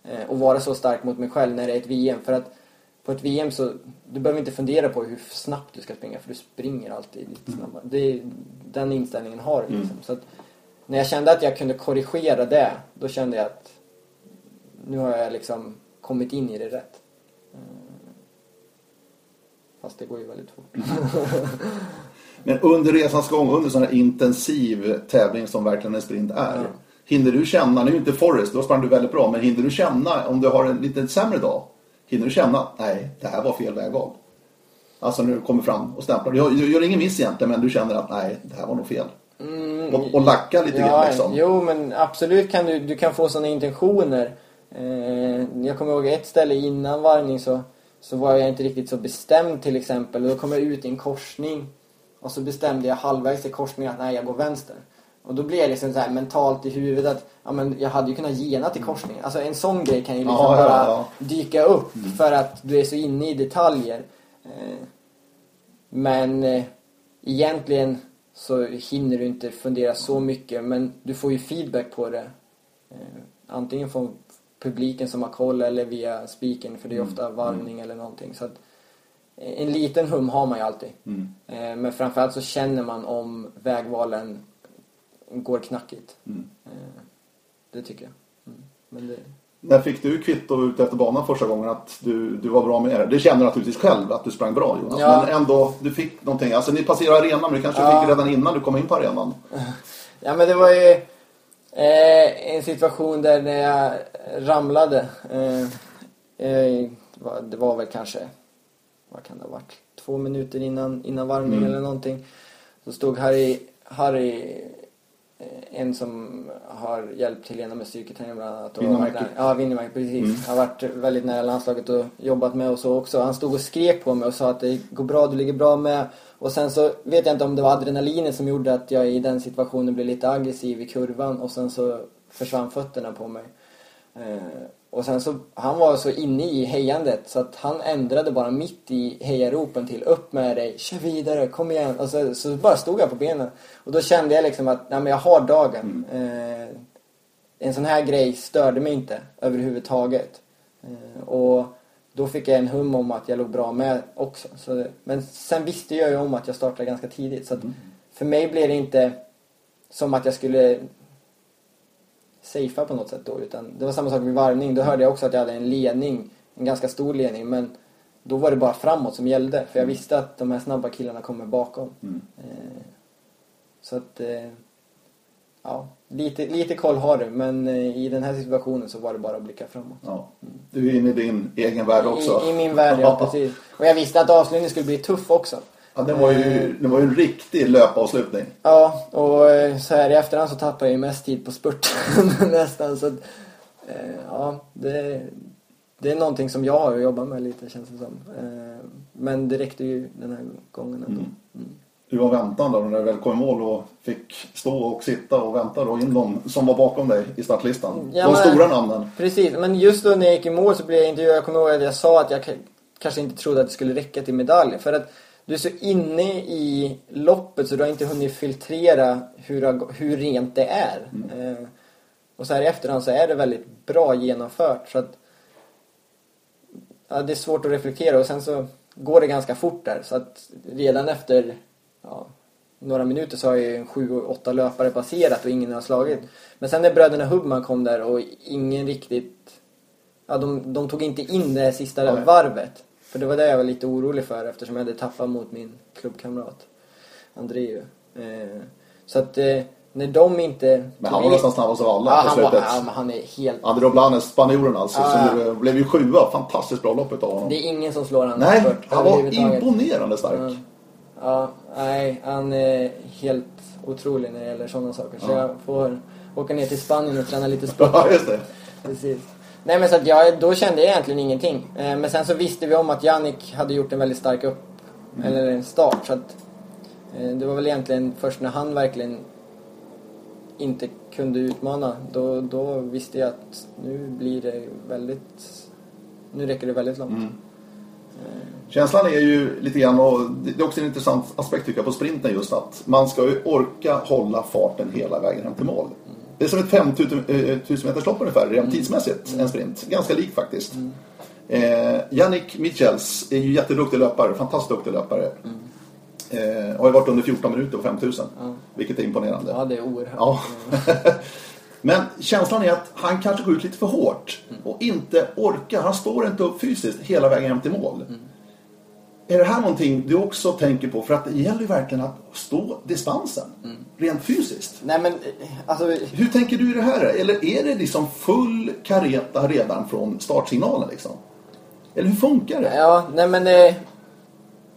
[SPEAKER 2] Eh, och vara så stark mot mig själv när det är ett VM. För att på ett VM så, du behöver inte fundera på hur snabbt du ska springa för du springer alltid lite snabbare. Det är, den inställningen har du liksom. Så att när jag kände att jag kunde korrigera det, då kände jag att nu har jag liksom kommit in i det rätt. Eh, Fast det går ju väldigt fort.
[SPEAKER 1] Men under resans gång, under sån här intensiv tävling som verkligen en sprint är.
[SPEAKER 2] Ja.
[SPEAKER 1] Hinner du känna, nu är inte Forrest, då sprang du väldigt bra, men hinner du känna om du har en lite sämre dag? Hinner du känna, nej, det här var fel vägval? Alltså när du kommer fram och stämplar. Du du gör ingen miss egentligen, men du känner att nej, det här var nog fel. Och, och lacka lite grann liksom.
[SPEAKER 2] Jo, men absolut kan du, du kan få sådana intentioner. Eh, jag kommer ihåg ett ställe innan varvning så, så var jag inte riktigt så bestämd till exempel. Och då kom jag ut i en korsning. Och så bestämde jag halvvägs i korsningen att nej, jag går vänster. Och då blir jag liksom så här mentalt i huvudet att ja, men jag hade ju kunnat gena till korsningen. Alltså en sån grej kan ju liksom
[SPEAKER 1] Ja, ja,
[SPEAKER 2] bara
[SPEAKER 1] ja.
[SPEAKER 2] dyka upp för att du är så inne i detaljer. Eh, Men eh, egentligen så hinner du inte fundera så mycket men du får ju feedback på det. Eh, Antingen från publiken som har koll eller via spiken för det är ofta varvning eller någonting. Så att, eh, en liten hum har man ju alltid. Eh, Men framförallt så känner man om vägvalen går knackigt. Eh, Det tycker jag. Mm. Men det,
[SPEAKER 1] När fick du kvitto ut efter banan första gången att du, du var bra med det? Det känner du naturligtvis själv att du sprang bra Jonas.
[SPEAKER 2] Ja.
[SPEAKER 1] Men ändå, du fick någonting. Alltså ni passerade arenan men du kanske
[SPEAKER 2] Ja.
[SPEAKER 1] fick redan innan du kom in på arenan.
[SPEAKER 2] Ja men det var ju eh, en situation där när jag ramlade. Eh, eh, det var väl kanske, vad kan det ha varit, två minuter innan, innan varvning
[SPEAKER 1] Mm.
[SPEAKER 2] eller någonting. Så stod Harry, Harry en som har hjälpt Helena med styrketräning bland annat. nära- Ja, Winnemäki, precis.
[SPEAKER 1] Mm.
[SPEAKER 2] Har varit väldigt nära landslaget och jobbat med och så också. Han stod och skrek på mig och sa att det går bra, du ligger bra med. Och sen så vet jag inte om det var adrenalinet som gjorde att jag i den situationen blev lite aggressiv i kurvan och sen så försvann fötterna på mig. Och sen så, han var så inne i hejandet så att han ändrade bara mitt i hejaropen till upp med dig, kör vidare, kom igen. Och så, så bara stod jag på benen. Och då kände jag liksom att, nej men jag har dagen. Eh, en sån här grej störde mig inte överhuvudtaget. Eh, och då fick jag en hum om att jag låg bra med också. Så, men sen visste jag ju om att jag startade ganska tidigt. Så att för mig blev det inte som att jag skulle safea på något sätt då. Utan det var samma sak vid varvning. Då hörde jag också att jag hade en ledning. En ganska stor ledning. Men då var det bara framåt som gällde. För jag visste att de här snabba killarna kommer bakom. Eh, så att... Eh, ja, lite, lite koll har du. Men eh, i den här situationen så var det bara att blicka framåt.
[SPEAKER 1] Ja. Du är inne i din egen värld också.
[SPEAKER 2] I, I min värld, ja precis. Och jag visste att avslutningen skulle bli tuff också.
[SPEAKER 1] Ja, det, var ju, det var ju en riktig löpavslutning.
[SPEAKER 2] Ja, och eh, så här i efterhand så tappar jag ju mest tid på spurt nästan. Så att, eh, ja, det, det är någonting som jag har att jobba med lite känns det som. Eh, men det räckte ju den här gången ändå. Mm.
[SPEAKER 1] Du var väntan då när du väl kom i mål och fick stå och sitta och vänta då in de som var bakom dig i startlistan.
[SPEAKER 2] Ja,
[SPEAKER 1] de
[SPEAKER 2] men-
[SPEAKER 1] stora namnen.
[SPEAKER 2] Precis, men just då när jag gick i mål så blev jag intervjuad. Jag kommer ihåg att jag sa att jag kanske inte trodde att det skulle räcka till medalj. För att du är så inne i loppet så du har inte hunnit filtrera hur, hur rent det är. Eh, och så här i efterhand så är det väldigt bra genomfört. Så att, ja, det är svårt att reflektera och sen så går det ganska fort där. Så att redan efter ja, några minuter så har ju sju, åtta löpare passerat och ingen har slagit. Men sen när bröderna Hubman kom där och ingen riktigt... Ja, de, de tog inte in det sista
[SPEAKER 1] Nej.
[SPEAKER 2] varvet. För det var det jag var lite orolig för eftersom jag hade tappat mot min klubbkamrat Andreu. Eh, så att eh, när de inte...
[SPEAKER 1] Men han var nästan snabbast av alla
[SPEAKER 2] ja,
[SPEAKER 1] på
[SPEAKER 2] han, var,
[SPEAKER 1] slutet.
[SPEAKER 2] ja, men han är helt...
[SPEAKER 1] André Blanes, spanjoren alltså,
[SPEAKER 2] Ja,
[SPEAKER 1] som blev ju sjua. Fantastiskt bra lopp utav honom.
[SPEAKER 2] Det är ingen som slår honom
[SPEAKER 1] Nej,
[SPEAKER 2] spurt
[SPEAKER 1] han var imponerande stark.
[SPEAKER 2] Ja. Ja, nej, han är helt otrolig när det gäller sådana saker. Så
[SPEAKER 1] Ja.
[SPEAKER 2] jag får åka ner till Spanien och träna lite sport.
[SPEAKER 1] Ja, just det.
[SPEAKER 2] Precis. Nej men så att jag, då kände jag egentligen ingenting. Eh, Men sen så visste vi om att Jannik hade gjort en väldigt stark upp, eller en start. Så att eh, det var väl egentligen först när han verkligen inte kunde utmana. Då, då visste jag att nu blir det väldigt, nu räcker det väldigt långt.
[SPEAKER 1] Mm. Känslan är ju lite grann, och det är också en intressant aspekt tycker jag på sprinten just att man ska ju orka hålla farten hela vägen hem till mål. Det är som ett 5000 meters lopp ungefär, rent tidsmässigt, en sprint. Ganska lik faktiskt. Eh, Yannick Michels är ju jätteduktig löpare, fantastiskt duktig löpare. Eh, har ju varit under 14 minuter på 5000, vilket är imponerande.
[SPEAKER 2] Ja, det är oerhört.
[SPEAKER 1] Ja. Men känslan är att han kanske går ut lite för hårt och inte orkar. Han står inte upp fysiskt hela vägen hem till mål. Är det här någonting du också tänker på? För att det gäller ju verkligen att stå distansen. Rent fysiskt.
[SPEAKER 2] Nej men, eh, alltså...
[SPEAKER 1] Hur tänker du i det här? Eller är det liksom full kareta redan från startsignalen liksom? Eller hur funkar det?
[SPEAKER 2] Ja, nej men det...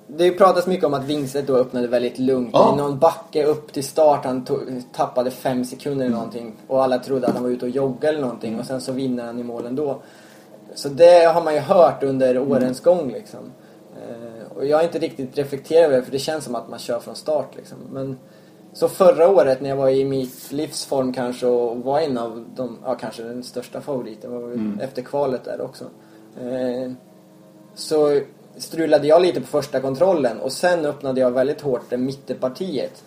[SPEAKER 2] Det pratas mycket om att Wingstedt då öppnade väldigt lugnt.
[SPEAKER 1] Ja.
[SPEAKER 2] I någon backe upp till start han tappade fem sekunder eller någonting. Och alla trodde att han var ute och joggade eller någonting. Och sen så vinner han i mål ändå. Så det har man ju hört under årens gång liksom. Och jag har inte riktigt reflekterat över det för det känns som att man kör från start liksom. Men så förra året när jag var i mitt livsform kanske och var en av de, ja kanske den största favoriten var
[SPEAKER 1] Mm.
[SPEAKER 2] efter kvalet där också. Eh, så strulade jag lite på första kontrollen och sen öppnade jag väldigt hårt det mittenpartiet.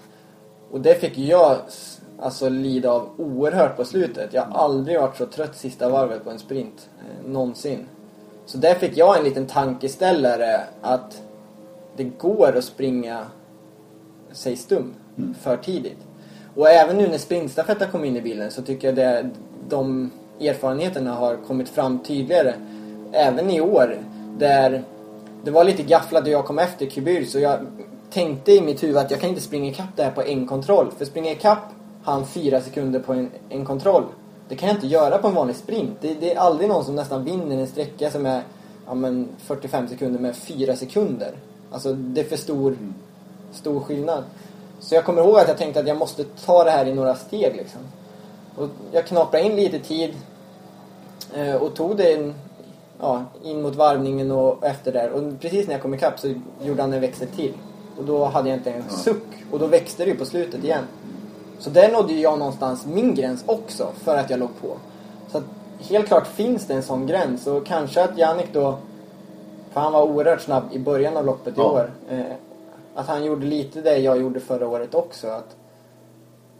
[SPEAKER 2] Och det fick jag alltså lida av oerhört på slutet. Jag har aldrig varit så trött sista varvet på en sprint. Eh, någonsin. Så där fick jag en liten tankeställare att det går att springa sig stum för tidigt. Och även nu när sprintstafetten kom in i bilden så tycker jag det, de erfarenheterna har kommit fram tydligare. Även i år där det var lite gafflat och jag kom efter Kubur så jag tänkte i mitt huvud att jag kan inte springa ikapp det här på en kontroll. För springa ikapp han fyra sekunder på en, en kontroll. Det kan jag inte göra på en vanlig sprint. Det, det är aldrig någon som nästan vinner en sträcka som är ja, men 45 sekunder med fyra sekunder. Alltså det är för stor, stor skillnad. Så jag kommer ihåg att jag tänkte att jag måste ta det här i några steg liksom. Och jag knaprade in lite tid eh, och tog det in, ja, in mot varvningen och efter där. Och precis när jag kom ikapp så gjorde han en växel till. Och då hade jag inte en suck. Och då växte det ju på slutet igen. Så där nådde jag någonstans min gräns också för att jag låg på. Så att helt klart finns det en sån gräns och kanske att Jannik då, för han var oerhört snabb i början av loppet i
[SPEAKER 1] Ja.
[SPEAKER 2] år. Eh, att han gjorde lite det jag gjorde förra året också. Att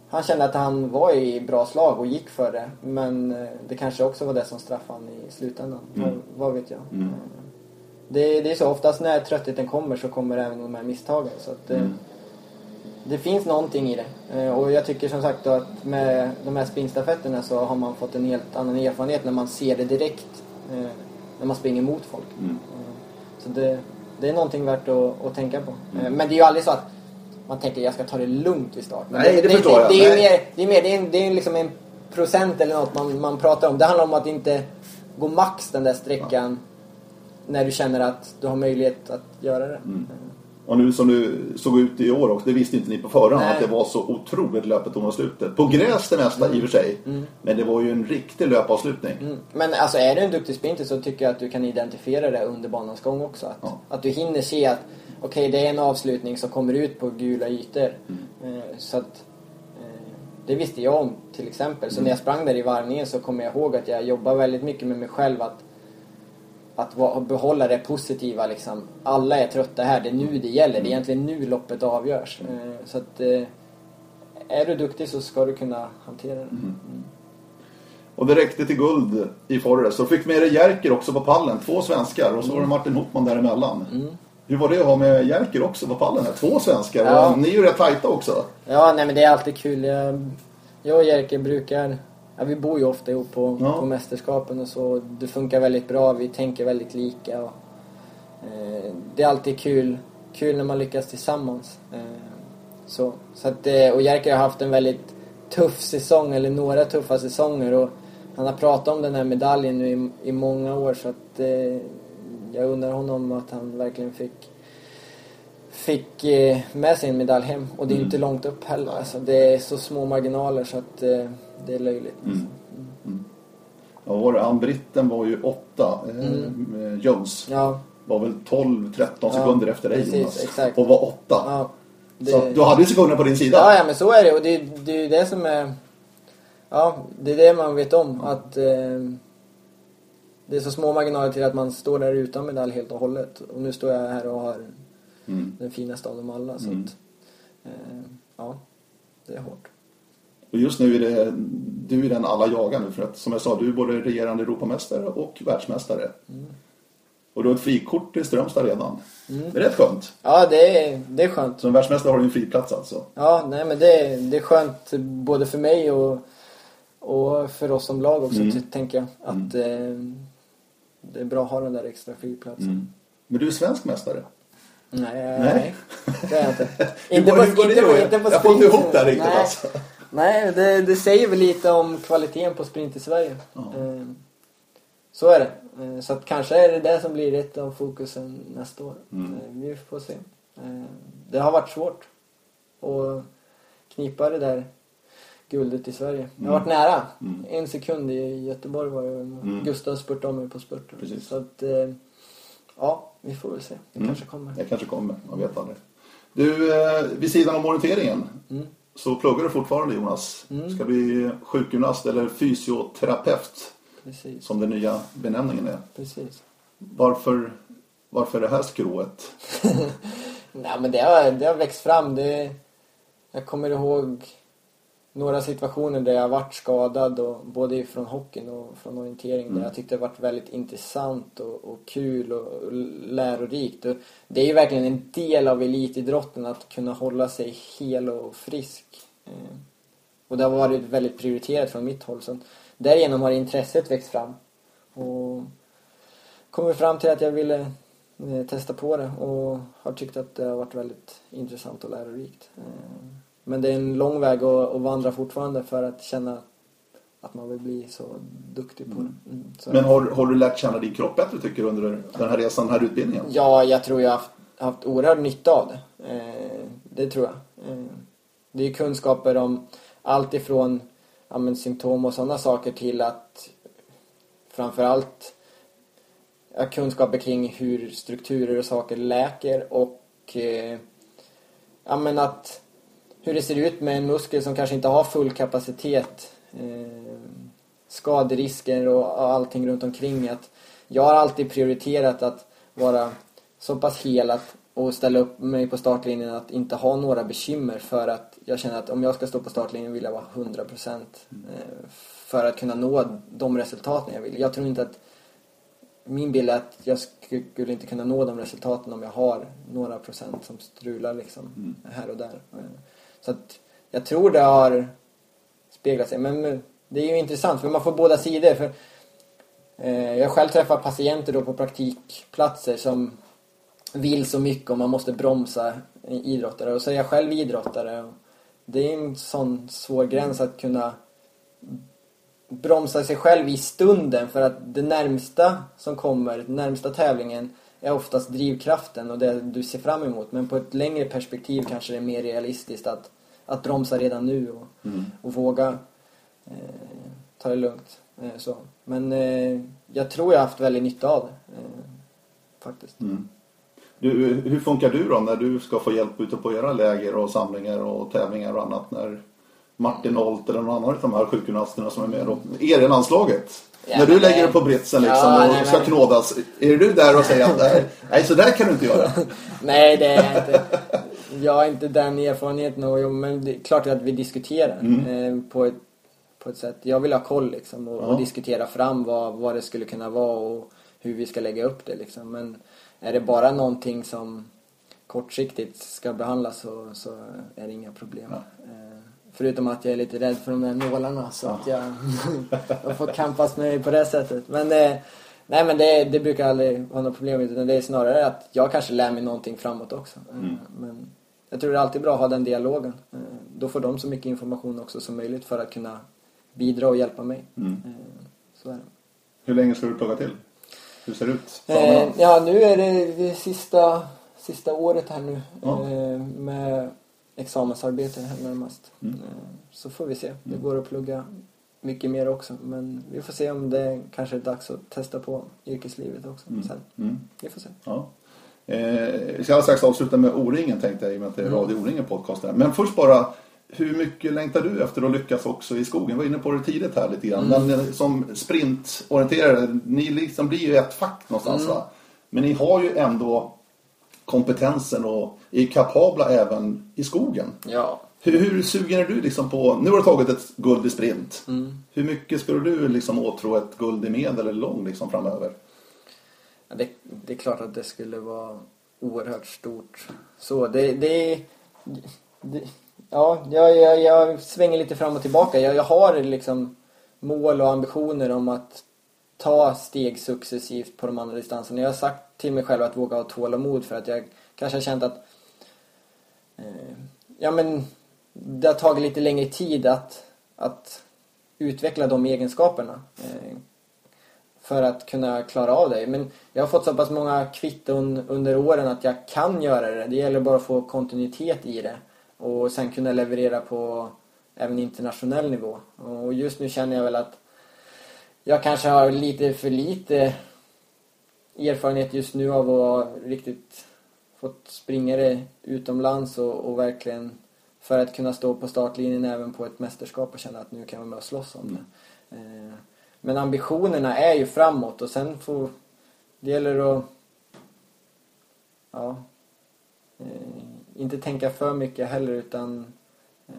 [SPEAKER 2] han kände att han var i bra slag och gick för det. Men eh, det kanske också var det som straffade han i slutändan.
[SPEAKER 1] Mm.
[SPEAKER 2] Vad, vet jag.
[SPEAKER 1] Mm.
[SPEAKER 2] Eh, Det, det är så, oftast när tröttheten kommer så kommer även de här misstagen. Så att, eh,
[SPEAKER 1] Mm.
[SPEAKER 2] det finns någonting i det. Och jag tycker som sagt då att med de här springstafetterna så har man fått en helt annan erfarenhet när man ser det direkt. När man springer mot folk.
[SPEAKER 1] Mm.
[SPEAKER 2] Eh, Så det, det är någonting värt att, att tänka på.
[SPEAKER 1] Mm.
[SPEAKER 2] Eh, Men det är ju aldrig så att man tänker jag ska ta det lugnt vid start. Men
[SPEAKER 1] Nej, det förstår jag.
[SPEAKER 2] Det, är ju mer, det är mer, det är, en- det är liksom en procent eller något man, man pratar om. Det handlar om att inte gå max den där sträckan när du känner att du har möjlighet att göra det.
[SPEAKER 1] Mm. Och nu som du såg ut i år och det visste inte ni på förhand
[SPEAKER 2] Nej.
[SPEAKER 1] att det var så otroligt löpbetonat På gräs det mesta i och för sig. Men det var ju en riktig löpavslutning.
[SPEAKER 2] Mm. Men alltså är du en duktig sprinter så tycker jag att du kan identifiera det under banans gång också. Att,
[SPEAKER 1] Ja.
[SPEAKER 2] att du hinner se att okej, det är en avslutning som kommer ut på gula ytor.
[SPEAKER 1] Mm.
[SPEAKER 2] Eh, så att eh, det visste jag om till exempel. Så när jag sprang där i varvningen så kommer jag ihåg att jag jobbade väldigt mycket med mig själv att att behålla det positiva liksom. Alla är trötta här, det är nu det gäller. Det är egentligen nu loppet avgörs. Eh, så att eh, är du duktig så ska du kunna hantera det.
[SPEAKER 1] Mm. Och det räckte till guld i Forrest. Så fick med dig Jerker också på pallen. Två svenskar och så var det Martin Hopman däremellan. Hur var det att ha med Jerker också på pallen? Här? Två svenskar.
[SPEAKER 2] Ja.
[SPEAKER 1] Och ni är ju rätt tajta också.
[SPEAKER 2] Ja, nej men det är alltid kul. Jag, jag och Jerker brukar... Ja, vi bor ju ofta ihop på,
[SPEAKER 1] Ja.
[SPEAKER 2] på mästerskapen och så. Det funkar väldigt bra. Vi tänker väldigt lika. Och, eh, det är alltid kul, kul när man lyckas tillsammans. Eh, så, så att, eh, och Jerker har haft en väldigt tuff säsong, eller några tuffa säsonger. Och han har pratat om den här medaljen nu i, i många år. Så att eh, jag undrar honom att han verkligen fick fick eh, med sig en medalj hem. Och det är ju inte långt upp heller. Alltså, det är så små marginaler så att eh, det är löjligt. Alltså.
[SPEAKER 1] Ja, var det? Han britten var ju åtta. Eh, Jones
[SPEAKER 2] Ja,
[SPEAKER 1] var väl 12-13
[SPEAKER 2] Ja,
[SPEAKER 1] sekunder efter dig
[SPEAKER 2] precis,
[SPEAKER 1] Jonas.
[SPEAKER 2] exakt.
[SPEAKER 1] Och var åtta.
[SPEAKER 2] ja. Det,
[SPEAKER 1] Så du hade ju sekunderna på din sida.
[SPEAKER 2] ja, ja, men så är det. Och det, det är ju det som är... Ja, det är det man vet om. Att eh, det är så små marginaler till att man står där utan medalj helt och hållet. Och nu står jag här och har
[SPEAKER 1] Mm.
[SPEAKER 2] den finaste av dem alla. Så
[SPEAKER 1] Mm.
[SPEAKER 2] att, eh, ja, det är hårt.
[SPEAKER 1] Och just nu är det du är den alla jagar nu för att som jag sa, du är både regerande Europamästare och världsmästare.
[SPEAKER 2] Mm.
[SPEAKER 1] Och du har ett frikort till Strömstad redan. Det är rätt skönt.
[SPEAKER 2] Ja, det är, det är skönt.
[SPEAKER 1] Som världsmästare har du en friplats alltså.
[SPEAKER 2] Ja, nej men det, det är skönt både för mig och, och för oss som lag också,
[SPEAKER 1] Mm.
[SPEAKER 2] tänker jag. Att eh, det är bra att ha den där extra flygplatsen.
[SPEAKER 1] Men du är svensk mästare.
[SPEAKER 2] Nej, det är jag inte.
[SPEAKER 1] Hur
[SPEAKER 2] inte
[SPEAKER 1] går-
[SPEAKER 2] på,
[SPEAKER 1] hur
[SPEAKER 2] inte på, inte på
[SPEAKER 1] Jag får inte ihop det här riktigt,
[SPEAKER 2] nej.
[SPEAKER 1] alltså.
[SPEAKER 2] Nej, det, det säger väl lite om kvaliteten på sprint i Sverige.
[SPEAKER 1] Ja.
[SPEAKER 2] Eh, så är det. Eh, så att kanske är det det som blir ett av fokusen nästa år.
[SPEAKER 1] Mm.
[SPEAKER 2] Eh, vi får se. Det har varit svårt att knipa det där guldet i Sverige. Jag har varit nära.
[SPEAKER 1] Mm.
[SPEAKER 2] En sekund i Göteborg var det.
[SPEAKER 1] Mm.
[SPEAKER 2] Gustav spurtade om mig på spurten. Så att, ja. Vi får väl se. Det mm. kanske kommer.
[SPEAKER 1] Det kanske kommer, man vet aldrig. Du, eh, vid sidan om orienteringen mm. så pluggar du fortfarande Jonas. Mm. Ska bli sjukgymnast eller fysioterapeut. Precis. Som den nya benämningen är.
[SPEAKER 2] Precis.
[SPEAKER 1] Varför, varför det här skrået?
[SPEAKER 2] Nej men det har, det har växt fram. Det, jag kommer ihåg några situationer där jag varit skadad och både från hockeyn och från orientering mm. där jag tyckte det varit väldigt intressant och, och kul och, och lärorikt. Och det är ju verkligen en del av elitidrotten att kunna hålla sig hel och frisk. Eh, och det har varit väldigt prioriterat från mitt håll. Så därigenom har intresset växt fram. Och kommit fram till att jag ville eh, testa på det och har tyckt att det har varit väldigt intressant och lärorikt. Eh, men det är en lång väg att, att vandra fortfarande för att känna att man vill bli så duktig på det.
[SPEAKER 1] Mm. mm Men har, har du lärt känna din kropp bättre tycker du under den här resan, den här utbildningen?
[SPEAKER 2] Ja, jag tror jag har haft, haft oerhörd nytta av det. Eh, det tror jag. Eh, det är kunskaper om allt ifrån ja, men, symptom och sådana saker till att framförallt ja, kunskaper kring hur strukturer och saker läker och eh, ja, men att hur det ser ut med en muskel som kanske inte har full kapacitet. Eh, skaderisker och, allting runt omkring. Att jag har alltid prioriterat att vara så pass hel att, och ställa upp mig på startlinjen att inte ha några bekymmer för att jag känner att om jag ska stå på startlinjen vill jag vara 100% eh, för att kunna nå de resultaten jag vill. Jag tror inte att min bild är att jag skulle inte kunna nå de resultaten om jag har några procent som strular liksom mm. här och där. Så att jag tror det har speglat sig. Men det är ju intressant för man får båda sidor. För eh, jag själv träffar patienter då på praktikplatser som vill så mycket och man måste bromsa idrottare. Och så är jag själv idrottare. Det är en sån svår gräns att kunna bromsa sig själv i stunden för att det närmsta som kommer, den närmsta tävlingen är oftast drivkraften och det du ser fram emot. Men på ett längre perspektiv kanske det är mer realistiskt att, att bromsa redan nu och, mm. och våga eh, ta det lugnt. Eh, så. Men eh, jag tror jag har haft väldigt nytta av det. Eh, faktiskt. Mm.
[SPEAKER 1] Du, hur funkar du då när du ska få hjälp ute på era läger och samlingar och tävlingar och annat? När Martin Holt eller någon annan av de här sjukgymnasterna som är med då, er i landslaget Ja, När du lägger dig på britsen liksom ja, och nej, ska men... knådas, är du där och säger att nej, så där kan du inte göra?
[SPEAKER 2] nej, det är inte. Jag har inte den erfarenheten, men det är klart att vi diskuterar mm. Eh, på, ett, på ett sätt. Jag vill ha koll liksom och, ja. och, diskutera fram vad, vad det skulle kunna vara och hur vi ska lägga upp det liksom. Men är det bara någonting som kortsiktigt ska behandlas så, så är det inga problem. Ja. Förutom att jag är lite rädd för de där nålarna så att jag, jag får kampas med mig på det sättet. Men, eh, nej, men det, det brukar aldrig vara något problem utan det är snarare att jag kanske lär mig någonting framåt också. Eh, mm. Men jag tror det är alltid bra att ha den dialogen. Eh, då får de så mycket information också som möjligt för att kunna bidra och hjälpa mig. Mm. Så är det.
[SPEAKER 1] Hur länge ska du plugga till? Hur ser det ut?
[SPEAKER 2] Eh, ja, nu är det, det sista, sista året här nu. Ja. Med examensarbete här närmast. Mm. Eh, så får vi se. Det går att plugga mycket mer också. Men vi får se om det kanske är dags att testa på yrkeslivet också mm. sen. Mm. Vi får se.
[SPEAKER 1] Ja. Eh, vi ska alldeles strax avsluta med O-ringen tänkte jag i och med att det är mm. Radio O-ringen podcast här. Men först bara hur mycket längtar du efter att lyckas också i skogen? Jag var inne på det tidigt här lite grann. Mm. Men eh, som sprintorienterare, ni liksom blir ju ett fack någonstans mm. va? Men ni har ju ändå kompetensen och är kapabla även i skogen.
[SPEAKER 2] Ja.
[SPEAKER 1] Hur, hur sugen är du liksom på, nu har du tagit ett guld i sprint. Mm. Hur mycket skulle du liksom åtrå ett guld i medel eller lång liksom framöver?
[SPEAKER 2] Ja, det, det, är klart att det skulle vara oerhört stort. Så det, det, det ja, jag, jag, jag, svänger lite fram och tillbaka. Jag, jag har liksom mål och ambitioner om att ta steg successivt på de andra distanserna. Jag har sagt till mig själv att våga ha tålamod för att jag kanske har känt att eh, ja men det har tagit lite längre tid att, att utveckla de egenskaperna eh, för att kunna klara av det. Men jag har fått så pass många kvitton under åren att jag kan göra det. Det gäller bara att få kontinuitet i det och sen kunna leverera på även internationell nivå. Och just nu känner jag väl att jag kanske har lite för lite erfarenhet just nu av att riktigt fått springa det utomlands och, och verkligen för att kunna stå på startlinjen även på ett mästerskap och känna att nu kan jag vara med och slåss om det. Eh, men ambitionerna är ju framåt och sen får det gäller att ja, eh, inte tänka för mycket heller utan eh,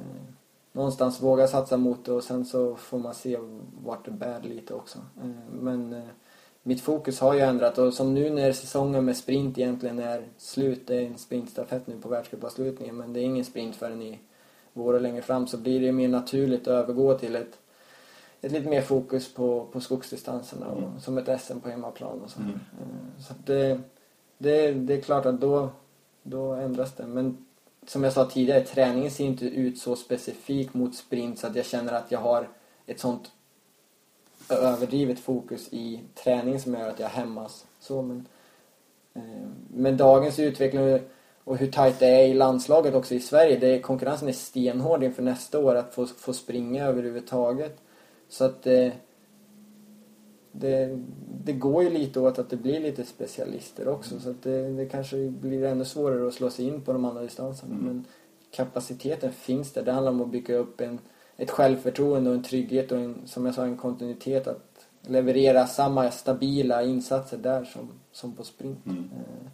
[SPEAKER 2] någonstans våga satsa mot det och sen så får man se vart det bär lite också. men mitt fokus har ju ändrat och som nu när säsongen med sprint egentligen är slut, det är en sprintstafett nu på världscupavslutningen men det är ingen sprint förrän i vår och längre fram så blir det mer naturligt att övergå till ett, ett lite mer fokus på, på skogsdistanserna och, mm. som ett SM på hemmaplan och så. Mm. Eh, så det, det, det är klart att då, då ändras det. Men som jag sa tidigare, träningen ser inte ut så specifik mot sprint så att jag känner att jag har ett sånt överdrivet fokus i träningen som gör att jag hämmas. Så, men, eh, med dagens utveckling och hur tajt det är i landslaget också i Sverige. Det, konkurrensen är stenhård inför nästa år att få, få springa överhuvudtaget. Så att det, eh, det, det går ju lite åt att det blir lite specialister också. Så att det, det kanske blir ännu svårare att slå sig in på de andra distanserna. Mm. Men kapaciteten finns där. Det handlar om att bygga upp en, ett självförtroende och en trygghet och en, som jag sa, en kontinuitet att leverera samma stabila insatser där som, som på sprint. Mm. Eh,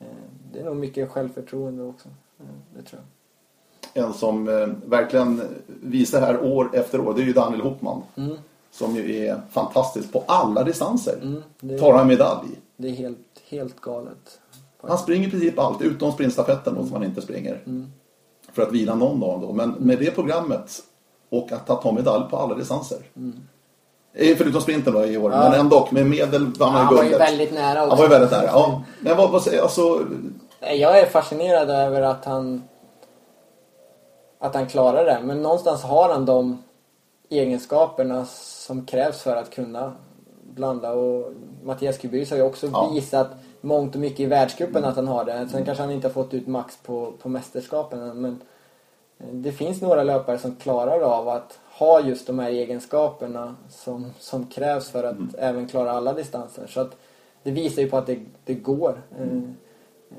[SPEAKER 2] Eh, det är nog mycket självförtroende också. Eh, det tror
[SPEAKER 1] jag. En som verkligen visar här år efter år, det är ju Daniel Hopman. Mm. Som ju är fantastisk på alla distanser. Mm, det, Tar han medalj.
[SPEAKER 2] Det är helt, helt galet.
[SPEAKER 1] Han springer i princip allt, utom sprintstafetten då, som han inte springer. Mm. För att vila någon dag då. Men med det programmet och att ta medalj på alla distanser. Mm. Eh, förutom sprinten då i år, ja. men ändå med medel vann han
[SPEAKER 2] guldet. Han var ju väldigt nära också.
[SPEAKER 1] Han var ju väldigt nära, ja. Men vad, vad säger alltså...
[SPEAKER 2] Jag är fascinerad över att han att han klarar det. Men någonstans har han de egenskaperna som krävs för att kunna blanda. Och Mattias Kubis har ju också ja. visat mångt och mycket i världscupen att han har det. Sen kanske han inte har fått ut max på, på mästerskapen. Men det finns några löpare som klarar av att har just de här egenskaperna som, som krävs för att mm. även klara alla distanser. Så att det visar ju på att det, det går. Mm. Eh,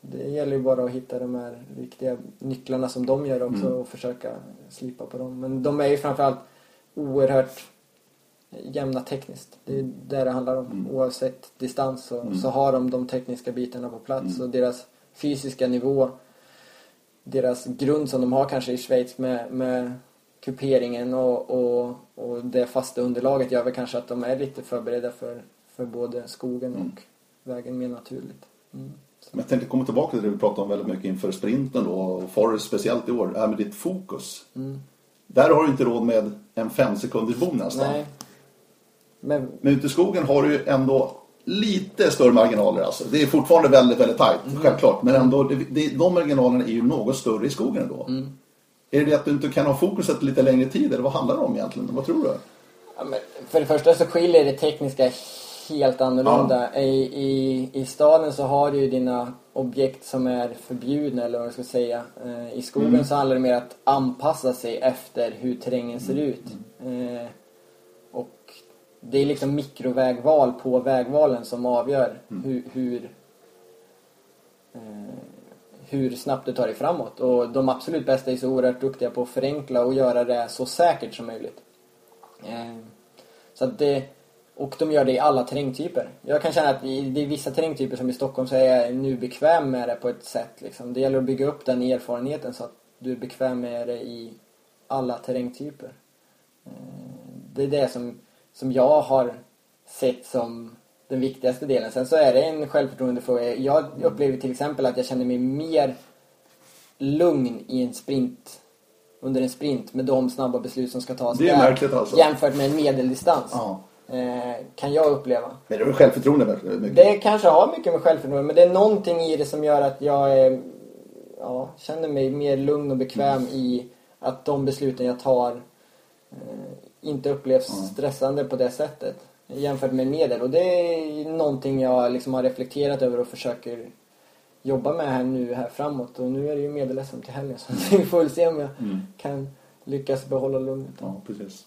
[SPEAKER 2] det gäller ju bara att hitta de här riktiga nycklarna som de gör också mm. och försöka slipa på dem. Men de är ju framförallt oerhört jämna tekniskt. Det är det det handlar om. Mm. Oavsett distans så, mm. så har de de tekniska bitarna på plats mm. och deras fysiska nivå deras grund som de har kanske i Schweiz med, med kuperingen och, och, och det fasta underlaget gör väl kanske att de är lite förberedda för, för både skogen och mm. vägen mer naturligt. Mm.
[SPEAKER 1] Men jag tänkte komma tillbaka till det vi pratade om väldigt mycket inför sprinten då, och Forrest speciellt i år, det här med ditt fokus. Mm. Där har du inte råd med en fem sekunders bom nästan. Nej. Men... Men ute i skogen har du ju ändå lite större marginaler alltså. Det är fortfarande väldigt, väldigt tajt, mm. självklart. Men ändå, det, det, de marginalerna är ju något större i skogen ändå. Mm. Är det att du inte kan ha fokuset lite längre tid eller vad handlar det om egentligen? Vad tror du?
[SPEAKER 2] Ja, för det första så skiljer det tekniska helt annorlunda. Ja. I, i, I staden så har du ju dina objekt som är förbjudna eller vad jag ska säga. Eh, I skogen mm. så handlar det mer om att anpassa sig efter hur terrängen ser ut. Mm. Det är liksom mikrovägval på vägvalen som avgör mm. hur, hur eh, hur snabbt du tar dig framåt. Och de absolut bästa är så oerhört duktiga på att förenkla och göra det så säkert som möjligt. Eh, så att det, och de gör det i alla terrängtyper. Jag kan känna att det är vissa terrängtyper som i Stockholm så är jag nu bekväm med det på ett sätt. Liksom. Det gäller att bygga upp den erfarenheten så att du är bekväm med det i alla terrängtyper. Eh, det är det som, som jag har sett som den viktigaste delen. Sen så är det en självförtroendefråga. Jag upplever till exempel att jag känner mig mer lugn i en sprint under en sprint med de snabba beslut som ska tas
[SPEAKER 1] det är där, märkligt alltså.
[SPEAKER 2] jämfört med en medeldistans. Ja. Eh, kan jag uppleva.
[SPEAKER 1] Men det är självförtroende
[SPEAKER 2] mycket? Det kanske har mycket med självförtroende men det är någonting i det som gör att jag är, ja, känner mig mer lugn och bekväm mm. i att de besluten jag tar eh, inte upplevs mm. stressande på det sättet jämfört med medel. Och det är någonting jag liksom har reflekterat över och försöker jobba med här nu här framåt. Och nu är det ju medel till helgen så vi får väl se om jag mm. kan lyckas behålla lugnet.
[SPEAKER 1] Ja, precis.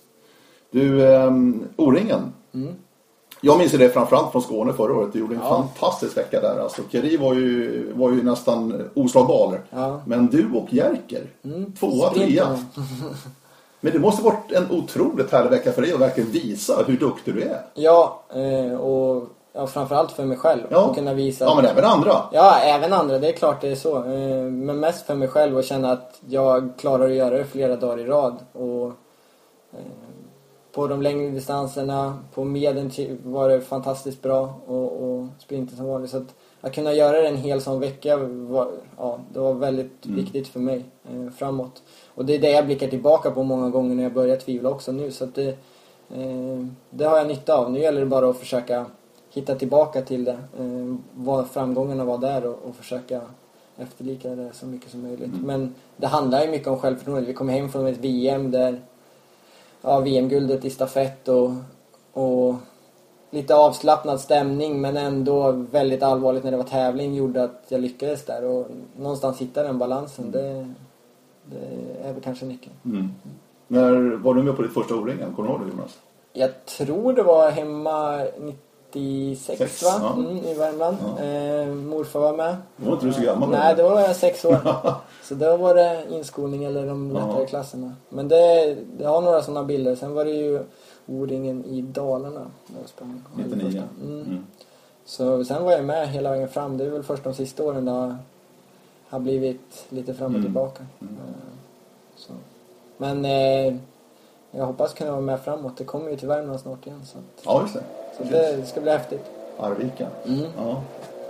[SPEAKER 1] Du, um, O-ringen. Mm. Jag minns det framförallt från Skåne förra året. Du gjorde en
[SPEAKER 2] Ja.
[SPEAKER 1] fantastisk vecka där. Alltså, Keri var ju, var ju nästan oslagbar.
[SPEAKER 2] Ja.
[SPEAKER 1] Men du och Jerker, tvåa,
[SPEAKER 2] Sprinten.
[SPEAKER 1] trea. Men det måste varit en otroligt härlig vecka för dig att verkligen visa hur duktig du är.
[SPEAKER 2] Ja, eh, och ja, framförallt för mig själv.
[SPEAKER 1] Ja,
[SPEAKER 2] Att kunna visa.
[SPEAKER 1] ja men även andra.
[SPEAKER 2] Ja, även andra. Det är klart det är så. Eh, Men mest för mig själv och känna att jag klarar att göra det flera dagar i rad. Och eh, på de längre distanserna, på medien var det fantastiskt bra och, och sprinten som vanligt. Så att, att kunna göra det en hel sån vecka var, ja, det var väldigt viktigt för mig eh, framåt. Och det är det jag blickar tillbaka på många gånger när jag börjar tvivla också nu. Så att det, eh, det har jag nytta av. Nu gäller det bara att försöka hitta tillbaka till det. Eh, vad framgångarna var där och, och försöka efterlika det så mycket som möjligt. Men det handlar ju mycket om självförtroende. Vi kommer hem från ett VM där ja, VM-guldet i stafett och, och lite avslappnad stämning men ändå väldigt allvarligt när det var tävling gjorde att jag lyckades där och någonstans hitta den balansen. Det, det är väl kanske nyckeln.
[SPEAKER 1] Mm. När var du med på ditt första O-ringen? Kommer du ihåg det Jonas?
[SPEAKER 2] Jag tror det var hemma 96
[SPEAKER 1] Sex,
[SPEAKER 2] va?
[SPEAKER 1] ja.
[SPEAKER 2] Mm, I Värmland. Eh, morfar var med.
[SPEAKER 1] Då var inte du så gammal då?
[SPEAKER 2] Nej, då var jag sex år. Så då var det inskolning eller de lättare
[SPEAKER 1] Ja.
[SPEAKER 2] klasserna. Men det, det har några sådana bilder. Sen var det ju O-ringen i Dalarna. Där jag sprang.
[SPEAKER 1] 99.
[SPEAKER 2] Mm.
[SPEAKER 1] Mm.
[SPEAKER 2] Så sen var jag med hela vägen fram. Det är väl först de sista åren det har, blivit lite fram och
[SPEAKER 1] Mm.
[SPEAKER 2] tillbaka.
[SPEAKER 1] Mm.
[SPEAKER 2] Eh, Så. Men eh, jag hoppas kunna vara med framåt. Det kommer ju till Värmland snart igen. Så, att,
[SPEAKER 1] Ja, just det.
[SPEAKER 2] så det ska bli häftigt.
[SPEAKER 1] Arvika.
[SPEAKER 2] Mm.
[SPEAKER 1] Ja.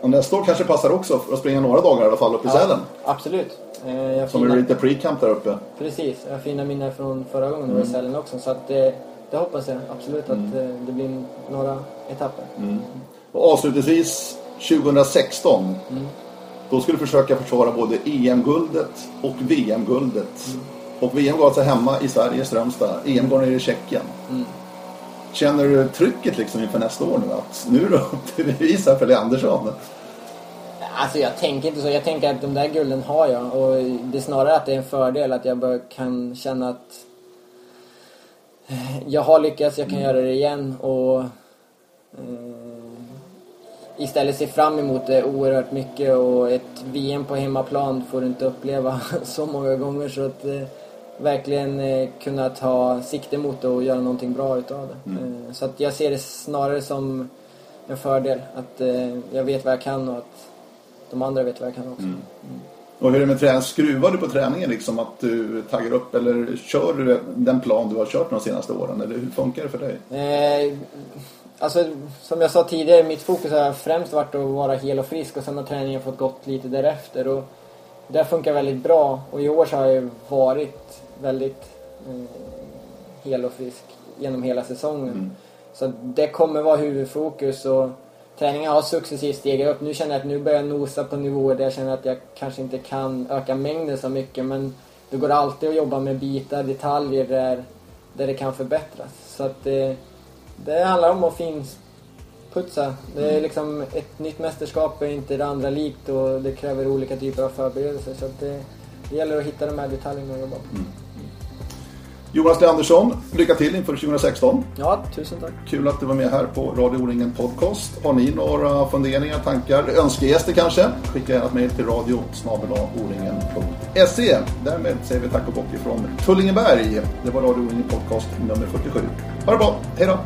[SPEAKER 1] Och nästa år kanske passar också för att springa några dagar i alla fall upp i Sälen.
[SPEAKER 2] absolut. Eh, jag
[SPEAKER 1] Som är
[SPEAKER 2] fina-
[SPEAKER 1] lite pre-camp där uppe.
[SPEAKER 2] Precis, jag har fina minnen från förra gången det var i Sälen också. Så att det, det hoppas jag absolut att
[SPEAKER 1] Mm.
[SPEAKER 2] eh, det blir några etapper.
[SPEAKER 1] Och avslutningsvis 2016.
[SPEAKER 2] Mm.
[SPEAKER 1] Ska du försöka försvara både EM-guldet och VM-guldet.
[SPEAKER 2] Mm.
[SPEAKER 1] Och VM går alltså hemma i Sverige, Strömstad. EM går ner i Tjeckien.
[SPEAKER 2] Mm.
[SPEAKER 1] Känner du trycket liksom inför nästa år nu? Att nu då, till bevis här för Leandersson.
[SPEAKER 2] Alltså jag tänker inte så. Jag tänker att de där gulden har jag. Och det är snarare att det är en fördel att jag bara kan känna att eh, jag har lyckats, jag kan göra det igen. Och eh, istället se fram emot det oerhört mycket. Och ett VM på hemmaplan får du inte uppleva så många gånger. Så att eh, verkligen eh, kunna ta sikte mot det och göra någonting bra utav det. Eh, så att jag ser det snarare som en fördel. Att jag vet vad jag kan och att de andra vet vad jag kan också.
[SPEAKER 1] Och hur är det med träning? Skruvar du på träningen liksom? Att du taggar upp eller kör du den plan du har kört de senaste åren? Eller hur funkar det för dig?
[SPEAKER 2] Eh, alltså, som jag sa tidigare, mitt fokus har främst varit att vara hel och frisk och sen har träningen fått gått lite därefter. Och det funkar väldigt bra och i år så har jag varit väldigt eh, hel och frisk genom hela säsongen. Så det kommer vara huvudfokus och träningen har successivt stegat upp. Nu känner jag att nu börjar jag nosa på nivåer där jag känner att jag kanske inte kan öka mängden så mycket men det går alltid att jobba med bitar, detaljer där, där det kan förbättras. Så att det, det handlar om att finputsa. Det är liksom ett nytt mästerskap är inte det andra likt och det kräver olika typer av förberedelser. Så det, det gäller att hitta de här detaljerna och jobba på.
[SPEAKER 1] Jonas Leandersson, lycka till inför 2016.
[SPEAKER 2] Ja, tusen tack.
[SPEAKER 1] Kul att du var med här på Radio O-ringen Podcast. Har ni några funderingar, tankar, önskegäster kanske? Skicka gärna ett mejl till radio o-ringen.se. Därmed säger vi tack och bock ifrån Tullingeberg. Det var Radio O-ringen Podcast nummer 47. Ha det bra, hej då!